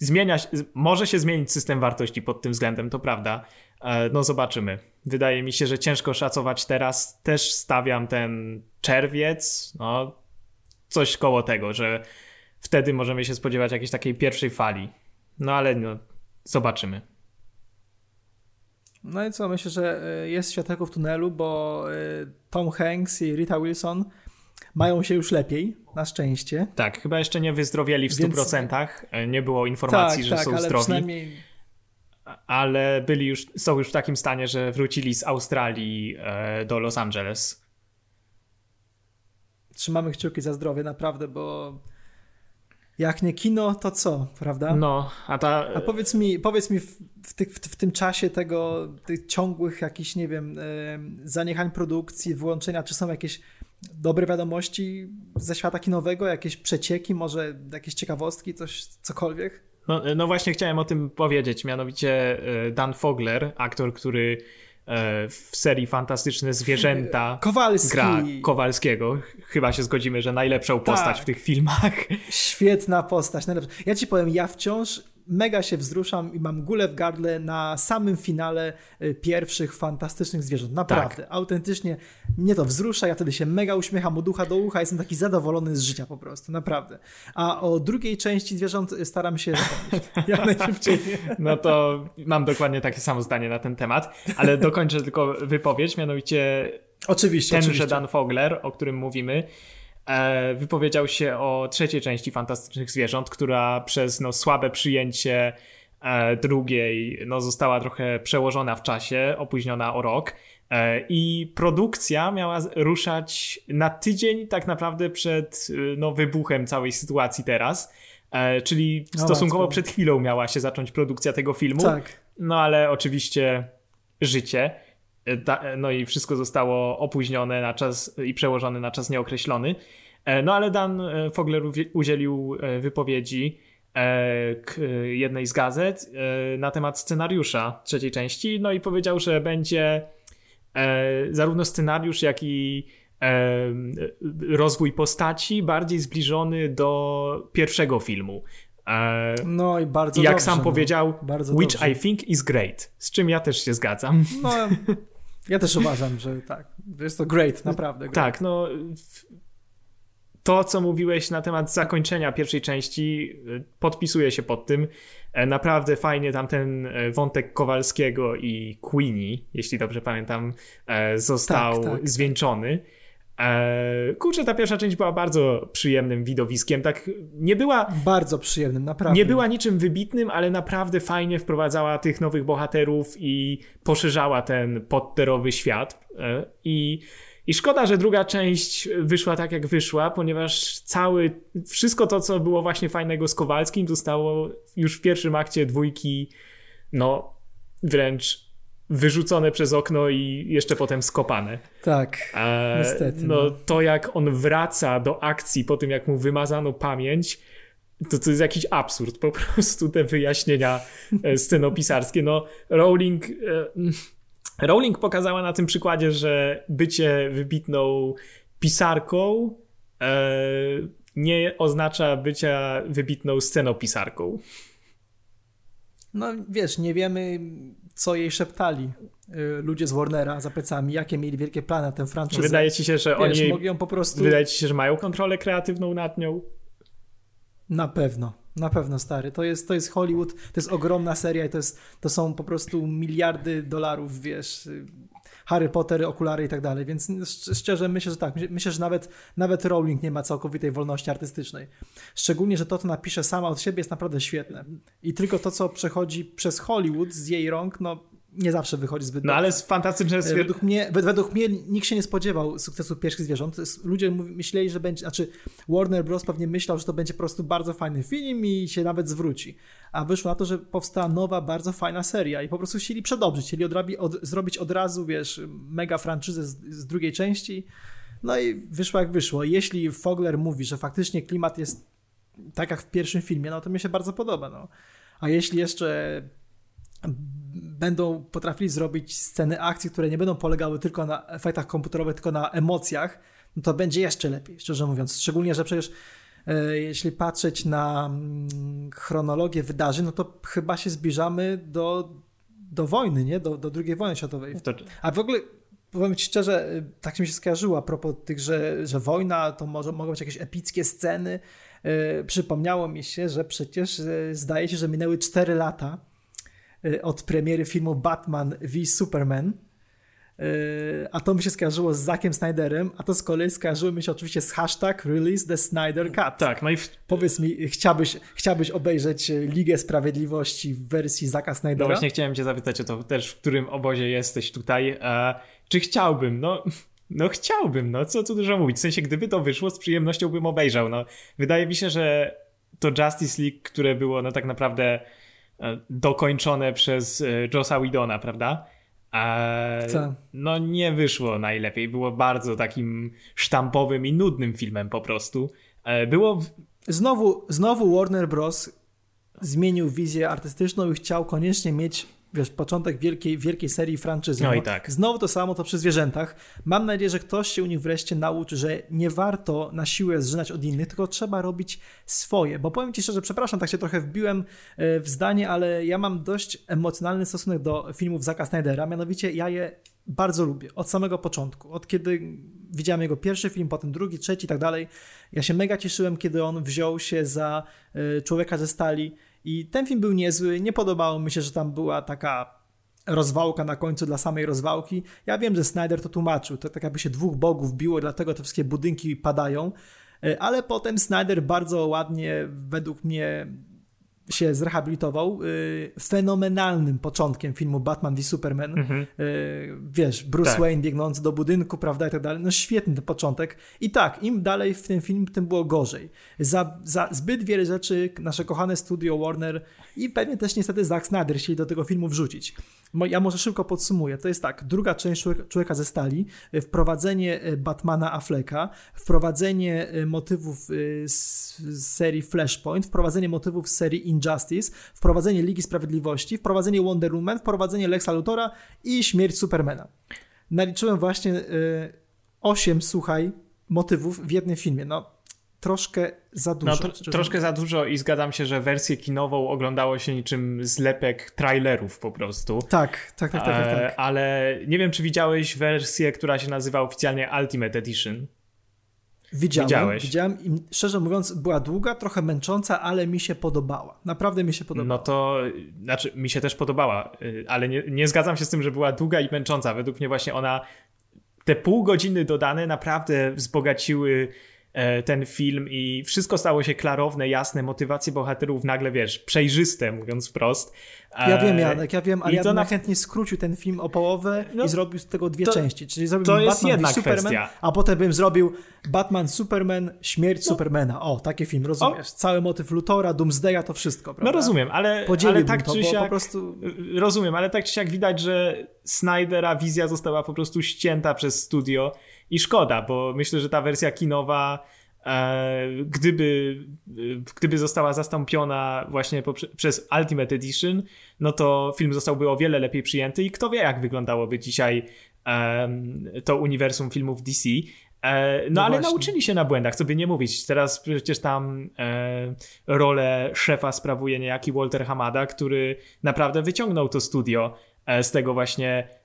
zmienia się, może się zmienić system wartości pod tym względem, to prawda. E, No zobaczymy. Wydaje mi się, że ciężko szacować teraz. Też stawiam ten czerwiec, no coś koło tego, że wtedy możemy się spodziewać jakiejś takiej pierwszej fali. No ale no, zobaczymy. No i co, myślę, że y, jest światełko w tunelu, bo y, Tom Hanks i Rita Wilson mają się już lepiej, na szczęście. Tak, chyba jeszcze nie wyzdrowieli w Więc- 100%. E, Nie było informacji, tak, że tak, są ale zdrowi. przynajmniej ale byli już, są już w takim stanie, że wrócili z Australii e, do Los Angeles. trzymamy kciuki za zdrowie, naprawdę, bo jak nie kino, to co, prawda? No, a ta. A powiedz mi, powiedz mi w, w, tych, w, w tym czasie tego, tych ciągłych jakichś, nie wiem, em, zaniechań produkcji, wyłączenia, czy są jakieś dobre wiadomości ze świata kinowego, jakieś przecieki, może jakieś ciekawostki, coś, cokolwiek? No, no właśnie chciałem o tym powiedzieć. Mianowicie e, Dan Fogler, aktor, który e, w serii Fantastyczne Zwierzęta Kowalski! gra Kowalskiego. Chyba się zgodzimy, że najlepszą postać Tak. w tych filmach. Świetna postać, najlepsza. Ja ci powiem, ja wciąż mega się wzruszam i mam gulę w gardle na samym finale y, pierwszych fantastycznych zwierząt. Naprawdę, Tak. autentycznie mnie to wzrusza, ja wtedy się mega uśmiecham od ucha do ucha, jestem taki zadowolony z życia po prostu, naprawdę. A o drugiej części zwierząt y, staram się zapomnieć. Jak najszybciej. No to mam dokładnie takie samo zdanie na ten temat, ale dokończę tylko wypowiedź, mianowicie Oczywiście. Tenże oczywiście. Dan Fogler, o którym mówimy, wypowiedział się o trzeciej części Fantastycznych Zwierząt, która przez no, słabe przyjęcie e, drugiej no, została trochę przełożona w czasie, opóźniona o rok. E, I produkcja miała ruszać na tydzień tak naprawdę przed no, wybuchem całej sytuacji teraz. Czyli stosunkowo przed chwilą miała się zacząć produkcja tego filmu. Tak. No ale oczywiście życie. No i wszystko zostało opóźnione na czas i przełożone na czas nieokreślony. No ale Dan Fogler udzielił wypowiedzi jednej z gazet na temat scenariusza trzeciej części. No i powiedział, że będzie zarówno scenariusz, jak i rozwój postaci bardziej zbliżony do pierwszego filmu. No i bardzo Jak dobrze, sam no. powiedział, which dobrze. I think is great. Z czym ja też się zgadzam. No, ja też uważam, że tak. Jest to great, naprawdę. Great. Tak, no. To, co mówiłeś na temat zakończenia pierwszej części, podpisuję się pod tym. Naprawdę fajnie tam ten wątek Kowalskiego i Queenie, jeśli dobrze pamiętam, został Tak, tak. zwieńczony. Kurczę, ta pierwsza część była bardzo przyjemnym widowiskiem. Tak nie była. Bardzo przyjemnym, naprawdę. Nie była niczym wybitnym, ale naprawdę fajnie wprowadzała tych nowych bohaterów i poszerzała ten podterowy świat. I, I szkoda, że druga część wyszła tak, jak wyszła, ponieważ cały, wszystko to, co było właśnie fajnego z Kowalskim, zostało już w pierwszym akcie dwójki, no wręcz wyrzucone przez okno i jeszcze potem skopane. Tak, E, niestety. No, No. to jak on wraca do akcji po tym, jak mu wymazano pamięć, to to jest jakiś absurd. Po prostu te wyjaśnienia e, scenopisarskie. No, Rowling. E, Rowling pokazała na tym przykładzie, że bycie wybitną pisarką nie oznacza bycia wybitną scenopisarką. no wiesz, nie wiemy, co jej szeptali y, ludzie z Warnera za plecami, jakie mieli wielkie plany na tę franczyzę. Wydaje ci się, że wiesz, oni. mogli po prostu... Wydaje ci się, że mają kontrolę kreatywną nad nią? Na pewno, na pewno stary. To jest, to jest Hollywood, to jest ogromna seria i to, jest, to są po prostu miliardy dolarów, wiesz, Harry Potter, okulary i tak dalej, więc szcz- szczerze myślę, że tak. Myślę, że nawet, nawet Rowling nie ma całkowitej wolności artystycznej. Szczególnie, że to, co napisze sama od siebie jest naprawdę świetne. I tylko to, co przechodzi przez Hollywood z jej rąk, no nie zawsze wychodzi zbyt No ale z fantastyczne Według mnie, wed- według mnie nikt się nie spodziewał sukcesu pierwszych zwierząt. Ludzie myśleli, że będzie, znaczy Warner Bros. pewnie myślał, że to będzie po prostu bardzo fajny film i się nawet zwróci. A wyszło na to, że powstała nowa, bardzo fajna seria i po prostu chcieli przedobrzyć, chcieli odrabi, od, zrobić od razu, wiesz, mega franczyzę z, z drugiej części. No i wyszło jak wyszło. Jeśli Fogler mówi, że faktycznie klimat jest tak jak w pierwszym filmie, no to mi się bardzo podoba. No. A jeśli jeszcze będą potrafili zrobić sceny akcji, które nie będą polegały tylko na efektach komputerowych, tylko na emocjach, no to będzie jeszcze lepiej, szczerze mówiąc. Szczególnie, że przecież e, jeśli patrzeć na mm, chronologię wydarzeń, no to chyba się zbliżamy do, do wojny, nie? Do, do II wojny światowej. To, A w ogóle powiem ci szczerze, y, tak mi się skojarzyło a propos tych, że, że wojna to może, mogą być jakieś epickie sceny. Y, Przypomniało mi się, że przecież zdaje się, że minęły 4 lata od premiery filmu Batman v Superman. Y, A to mi się skojarzyło z Zackiem Snyderem, a to z kolei skojarzyło mi się oczywiście z hashtag Release the Snyder Cut. tak, no i w, Powiedz mi, chciałbyś, chciałbyś obejrzeć y, Ligę Sprawiedliwości w wersji Zacka no Snydera? właśnie chciałem cię zapytać o to też, w którym obozie jesteś tutaj. E, czy chciałbym? No, no chciałbym, no co tu dużo mówić. W sensie, gdyby to wyszło, z przyjemnością bym obejrzał. No, wydaje mi się, że to Justice League, które było no tak naprawdę dokończone przez e, Jossa Whedona, prawda? E, Tak. no nie wyszło najlepiej. Było bardzo takim sztampowym i nudnym filmem po prostu. E, było w- Znowu, znowu Warner Bros. zmienił wizję artystyczną i chciał koniecznie mieć, wiesz, początek wielkiej, wielkiej serii franczyzy. No i tak. Znowu to samo, to przy zwierzętach. Mam nadzieję, że ktoś się u nich wreszcie nauczy, że nie warto na siłę zżynać od innych, tylko trzeba robić swoje. Bo powiem ci szczerze, przepraszam, tak się trochę wbiłem e, w zdanie, ale ja mam dość emocjonalny stosunek do filmów Zacka Snydera, mianowicie ja je bardzo lubię, od samego początku. Od kiedy widziałem jego pierwszy film, potem drugi, trzeci i tak dalej. Ja się mega cieszyłem, kiedy on wziął się za e, Człowieka ze Stali i ten film był niezły, nie podobało mi się, że tam była taka rozwałka na końcu dla samej rozwałki. Ja wiem, że Snyder to tłumaczył, to tak jakby się dwóch bogów biło, dlatego te wszystkie budynki padają, e, ale potem Snyder bardzo ładnie, według mnie, się zrehabilitował y, fenomenalnym początkiem filmu Batman v Superman. Mhm. Y, wiesz, Bruce tak. Wayne biegnący do budynku, prawda, i tak dalej. No świetny ten początek. I tak, im dalej w tym film, tym było gorzej. Za, za zbyt wiele rzeczy nasze kochane studio Warner i pewnie też niestety Zack Snyder chcieli do tego filmu wrzucić. Ja może szybko podsumuję. To jest tak, druga część Człowieka ze Stali, y, wprowadzenie Batmana Afflecka, wprowadzenie motywów z, serii Flashpoint, wprowadzenie motywów z serii Injustice, wprowadzenie Ligi Sprawiedliwości, wprowadzenie Wonder Woman, wprowadzenie Lexa Luthora i śmierć Supermana. Naliczyłem właśnie 8, słuchaj, motywów w jednym filmie. No, troszkę za dużo. No, tro, troszkę za dużo i zgadzam się, że wersję kinową oglądało się niczym zlepek trailerów po prostu. Tak, tak, tak, tak. tak, tak. E, ale nie wiem, czy widziałeś wersję, która się nazywa oficjalnie Ultimate Edition. Widziałem, Widziałeś. widziałem i szczerze mówiąc była długa, trochę męcząca, ale mi się podobała. Naprawdę mi się podobała. No to, znaczy mi się też podobała, y, ale nie, nie zgadzam się z tym, że była długa i męcząca. Według mnie właśnie ona, te pół godziny dodane naprawdę wzbogaciły ten film i wszystko stało się klarowne, jasne, motywacje bohaterów nagle, wiesz, przejrzyste, mówiąc wprost. Ja wiem, e, Janek, ja wiem, ale I ja bym na... chętnie skrócił ten film o połowę no, i zrobił z tego dwie to, części. Czyli zrobił to jest Batman jedna Superman, kwestia. a potem bym zrobił Batman, Superman, śmierć no. Supermana. O, taki film, rozumiesz? O. Cały motyw Lutora, Doomsdaya, to wszystko, prawda? No rozumiem, ale, ale tak to, czy siak, po prostu... Rozumiem, ale tak czy siak widać, że Snydera wizja została po prostu ścięta przez studio i szkoda, bo myślę, że ta wersja kinowa e, gdyby, gdyby została zastąpiona właśnie przez Ultimate Edition, no to film zostałby o wiele lepiej przyjęty i kto wie, jak wyglądałoby dzisiaj to uniwersum filmów DC. E, no, no ale właśnie. nauczyli się na błędach, co by nie mówić. Teraz przecież tam e, rolę szefa sprawuje niejaki Walter Hamada, który naprawdę wyciągnął to studio e, z tego właśnie E,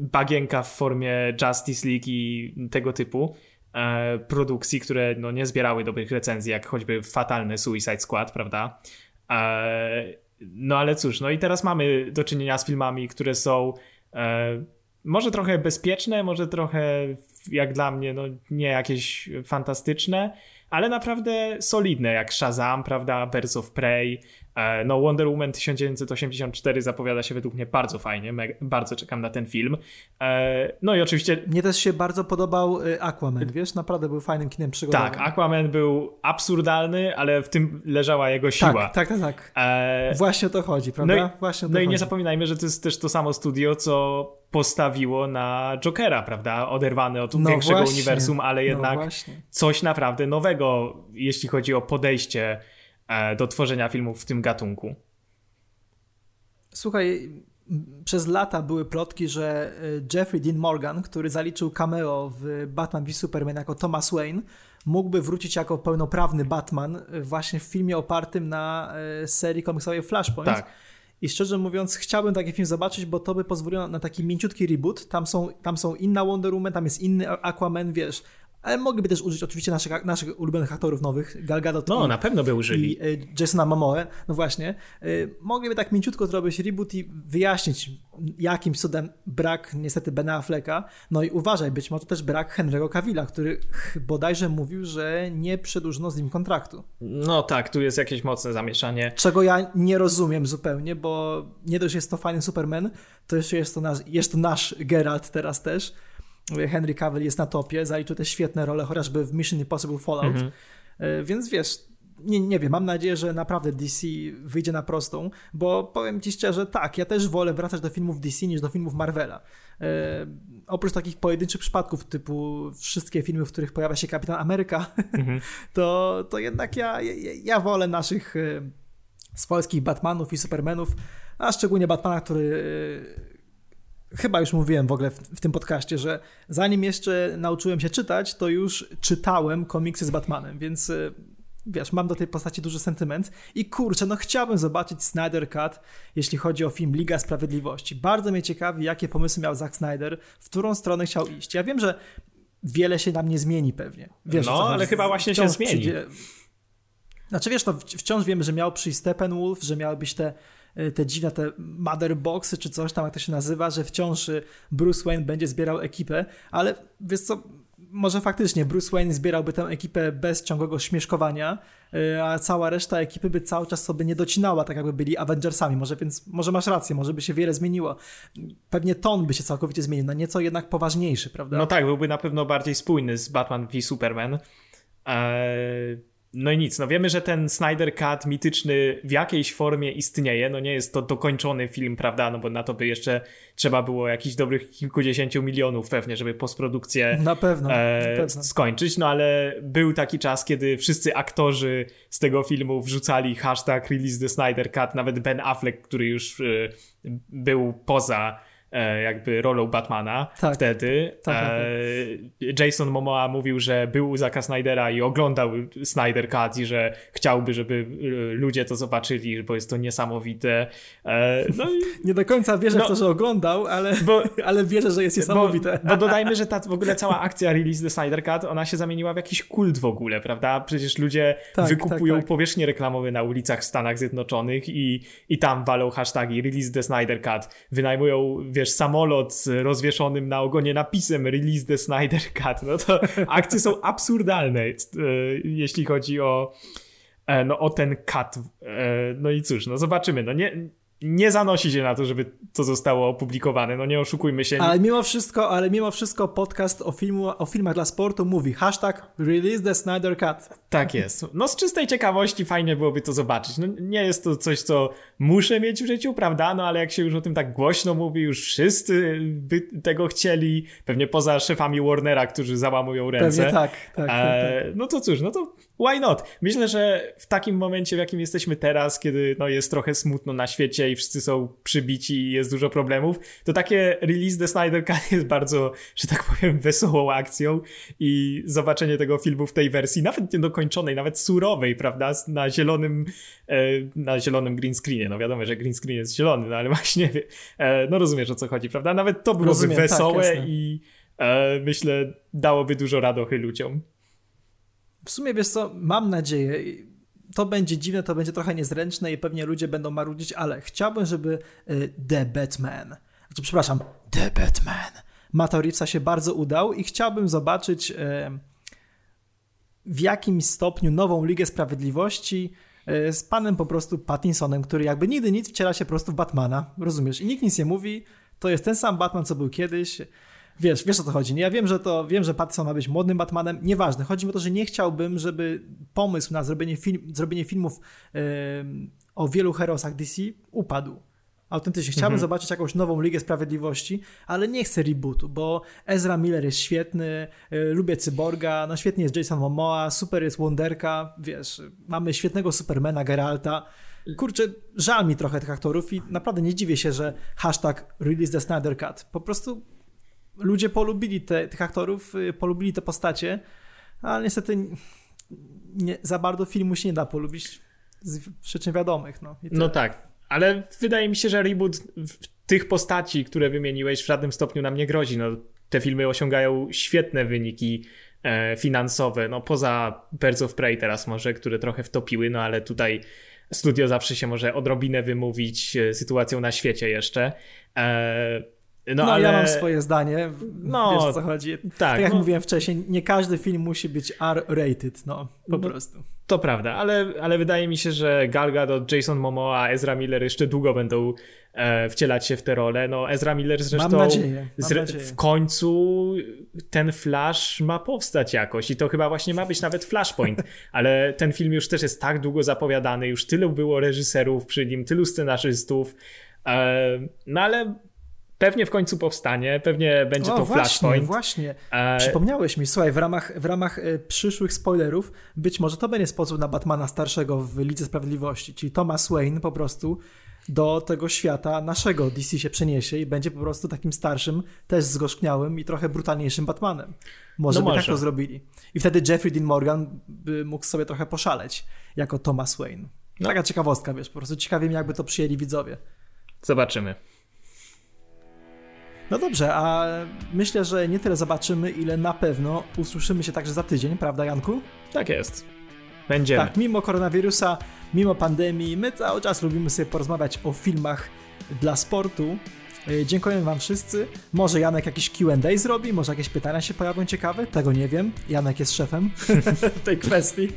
bagienka w formie Justice League i tego typu e, produkcji, które no, nie zbierały dobrych recenzji, jak choćby fatalny Suicide Squad, prawda? E, no ale cóż, no i teraz mamy do czynienia z filmami, które są może trochę bezpieczne, może trochę jak dla mnie, no nie jakieś fantastyczne, ale naprawdę solidne, jak Shazam, prawda, Birds of Prey, e, no Wonder Woman 1984 zapowiada się według mnie bardzo fajnie, bardzo czekam na ten film. E, no i oczywiście... Mnie też się bardzo podobał y, Aquaman, wiesz, naprawdę był fajnym kinem przygodowym. Tak, Aquaman był absurdalny, ale w tym leżała jego siła. Tak, tak, tak. tak. E... Właśnie o to chodzi, prawda? No i, Właśnie no i nie zapominajmy, że to jest też to samo studio, co postawiło na Jokera, prawda? Oderwany od no większego właśnie, uniwersum, ale no jednak no coś naprawdę nowego, jeśli chodzi o podejście e, do tworzenia filmów w tym gatunku. Słuchaj, przez lata były plotki, że e, Jeffrey Dean Morgan, który zaliczył cameo w Batman v Superman jako Thomas Wayne, mógłby wrócić jako pełnoprawny Batman właśnie w filmie opartym na e, serii komiksowej Flashpoint. Tak. I szczerze mówiąc, chciałbym taki film zobaczyć, bo to by pozwoliło na taki mięciutki reboot. Tam są, tam są inna Wonder Woman, tam jest inny Aquaman, wiesz. Ale mogliby też użyć oczywiście naszych, naszych ulubionych aktorów nowych, Gal Gadot No, i, na pewno by użyli. I y, Jasona Momoe, no właśnie. Y, mogliby tak mięciutko zrobić reboot i wyjaśnić jakimś cudem brak niestety Bena Afflecka. No i uważaj, być może też brak Henry'ego Cavilla, który bodajże mówił, że nie przedłużono z nim kontraktu. No tak, tu jest jakieś mocne zamieszanie. Czego ja nie rozumiem zupełnie, bo nie dość jest to fajny Superman, to jeszcze jest to nasz, jest to nasz Geralt teraz też Henry Cavill jest na topie, zaliczył te świetne role, chociażby w Mission Impossible Fallout. Mhm. E, więc wiesz, nie, nie wiem, mam nadzieję, że naprawdę DC wyjdzie na prostą, bo powiem ci szczerze, tak, ja też wolę wracać do filmów DC niż do filmów Marvela. E, oprócz takich pojedynczych przypadków, typu wszystkie filmy, w których pojawia się Kapitan Ameryka, mhm. to, to jednak ja, ja, ja wolę naszych e, swojskich Batmanów i Supermanów, a szczególnie Batmana, który chyba już mówiłem w ogóle w, w, tym podcaście, że zanim jeszcze nauczyłem się czytać, to już czytałem komiksy z Batmanem, więc e, wiesz, mam do tej postaci duży sentyment i kurczę, no chciałbym zobaczyć Snyder Cut, jeśli chodzi o film Liga Sprawiedliwości. Bardzo mnie ciekawi, jakie pomysły miał Zack Snyder, w którą stronę chciał iść. Ja wiem, że wiele się nam nie zmieni pewnie. Wiesz, no, ale chyba właśnie się zmieni. Przyjdzie... Znaczy wiesz, no, wciąż wiemy, że miał przyjść Steppenwolf, że miały być te te dziwne te mother boxy czy coś tam, jak to się nazywa, że wciąż Bruce Wayne będzie zbierał ekipę, ale wiesz co, może faktycznie Bruce Wayne zbierałby tę ekipę bez ciągłego śmieszkowania, e, a cała reszta ekipy by cały czas sobie nie docinała, tak jakby byli Avengersami. Może więc, może masz rację, może by się wiele zmieniło. Pewnie ton by się całkowicie zmienił, na nieco jednak poważniejszy, prawda? No tak, byłby na pewno bardziej spójny z Batman v Superman. Eee no i nic, no wiemy, że ten Snyder Cut mityczny w jakiejś formie istnieje, no nie jest to dokończony film, prawda, no bo na to by jeszcze trzeba było jakichś dobrych kilkudziesięciu milionów pewnie, żeby postprodukcję na pewno, e, na pewno. skończyć, no ale był taki czas, kiedy wszyscy aktorzy z tego filmu wrzucali hashtag release the Snyder Cut, nawet Ben Affleck, który już e, był poza jakby rolą Batmana tak. wtedy. Tak, tak, tak, Jason Momoa mówił, że był u Zaka Snydera i oglądał Snyder Cut i że chciałby, żeby e, ludzie to zobaczyli, bo jest to niesamowite. No i... Nie do końca wierzę no, w to, że oglądał, ale, bo, ale wierzę, że jest niesamowite. Bo, bo dodajmy, że ta w ogóle cała akcja Release the Snyder Cut, ona się zamieniła w jakiś kult w ogóle, prawda? Przecież ludzie tak, wykupują tak, powierzchnie reklamowe na ulicach w Stanach Zjednoczonych i, i tam walą hashtagi Release the Snyder Cut, wynajmują, wiesz, wiesz, samolot z rozwieszonym na ogonie napisem Release the Snyder Cut, no to akcje są absurdalne, e, jeśli chodzi o, e, no, o ten cut. E, no i cóż, no zobaczymy. No nie, nie zanosi się na to, żeby to zostało opublikowane, no nie oszukujmy się. Ale mimo wszystko, ale mimo wszystko podcast o, filmu, o filmach dla sportu mówi hashtag release the Snyder Cut. Tak jest. No z czystej ciekawości fajnie byłoby to zobaczyć. No, nie jest to coś, co muszę mieć w życiu, prawda? No ale jak się już o tym tak głośno mówi, już wszyscy by tego chcieli, pewnie poza szefami Warnera, którzy załamują ręce. Pewnie tak, tak, tak, e, tak. No to cóż, no to why not? Myślę, że w takim momencie, w jakim jesteśmy teraz, kiedy no, jest trochę smutno na świecie i wszyscy są przybici i jest dużo problemów, to takie release The Snyder Cut jest bardzo, że tak powiem, wesołą akcją i zobaczenie tego filmu w tej wersji, nawet niedokończonej, nawet surowej, prawda, na zielonym, e, na zielonym green screenie. No wiadomo, że green screen jest zielony, no ale właśnie, e, no rozumiesz o co chodzi, prawda? Nawet to byłoby Rozumiem, tak, wesołe tak, i e, myślę dałoby dużo radochy ludziom. W sumie wiesz co, mam nadzieję, to będzie dziwne, to będzie trochę niezręczne i pewnie ludzie będą marudzić, ale chciałbym, żeby y, The Batman, znaczy, przepraszam, The Batman Mata się bardzo udał i chciałbym zobaczyć y, w jakim stopniu nową Ligę Sprawiedliwości y, z panem po prostu Pattinsonem, który jakby nigdy nic wciela się po prostu w Batmana, rozumiesz? I nikt nic nie mówi, to jest ten sam Batman, co był kiedyś, Wiesz, wiesz o co chodzi. Nie? Ja wiem, że to wiem, że Pattinson ma być modnym Batmanem. Nieważne. Chodzi mi o to, że nie chciałbym, żeby pomysł na zrobienie, film, zrobienie filmów yy, o wielu herosach DC upadł. Autentycznie. Chciałbym mhm. zobaczyć jakąś nową Ligę Sprawiedliwości, ale nie chcę rebootu, bo Ezra Miller jest świetny, yy, lubię Cyborga, no świetnie jest Jason Momoa, super jest Wonderka, wiesz, mamy świetnego Supermana Geralta. Kurczę, żal mi trochę tych aktorów i naprawdę nie dziwię się, że hashtag release the Snyder Cut. Po prostu ludzie polubili te, tych aktorów, y, polubili te postacie, ale niestety nie, za bardzo filmu się nie da polubić z przyczyn wiadomych. No, no tak, ale wydaje mi się, że reboot tych postaci, które wymieniłeś w żadnym stopniu nam nie grozi. No, te filmy osiągają świetne wyniki e, finansowe, no poza Birds of Prey teraz może, które trochę wtopiły, no ale tutaj studio zawsze się może odrobinę wymówić e, sytuacją na świecie jeszcze. E, no, no ale... ja mam swoje zdanie, no, wiesz o co chodzi. Tak, tak jak no... mówiłem wcześniej, nie każdy film musi być R-rated, no po no, prostu. To prawda, ale, ale wydaje mi się, że Gal Gadot, Jason Momoa, Ezra Miller jeszcze długo będą e, wcielać się w te role. No Ezra Miller zresztą mam nadzieję, mam zre... nadzieję. w końcu ten Flash ma powstać jakoś i to chyba właśnie ma być nawet Flashpoint, ale ten film już też jest tak długo zapowiadany, już tylu było reżyserów przy nim, tylu scenarzystów, e, no ale Pewnie w końcu powstanie, pewnie będzie o, to właśnie, Flashpoint. Właśnie, e... Przypomniałeś mi, słuchaj, w ramach, w ramach e, przyszłych spoilerów, być może to będzie sposób na Batmana starszego w Lidze Sprawiedliwości, czyli Thomas Wayne po prostu do tego świata naszego DC się przeniesie i będzie po prostu takim starszym, też zgorzkniałym i trochę brutalniejszym Batmanem. Może no by tak może. tak to zrobili. I wtedy Jeffrey Dean Morgan by mógł sobie trochę poszaleć jako Thomas Wayne. No. Taka ciekawostka, wiesz, po prostu ciekawie mi, jakby to przyjęli widzowie. Zobaczymy. No dobrze, a myślę, że nie tyle zobaczymy, ile na pewno usłyszymy się także za tydzień, prawda Janku? Tak jest. Będziemy. Tak, mimo koronawirusa, mimo pandemii, my cały czas lubimy sobie porozmawiać o filmach dla sportu. E, Dziękuję Wam wszyscy. Może Janek jakiś QA zrobi, może jakieś pytania się pojawią ciekawe, tego nie wiem. Janek jest szefem tej kwestii.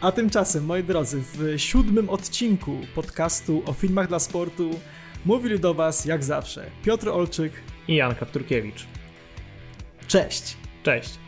A tymczasem, moi drodzy, w siódmym odcinku podcastu o filmach dla sportu mówili do Was jak zawsze Piotr Olczyk. I Jan Kapturkiewicz. Cześć! Cześć.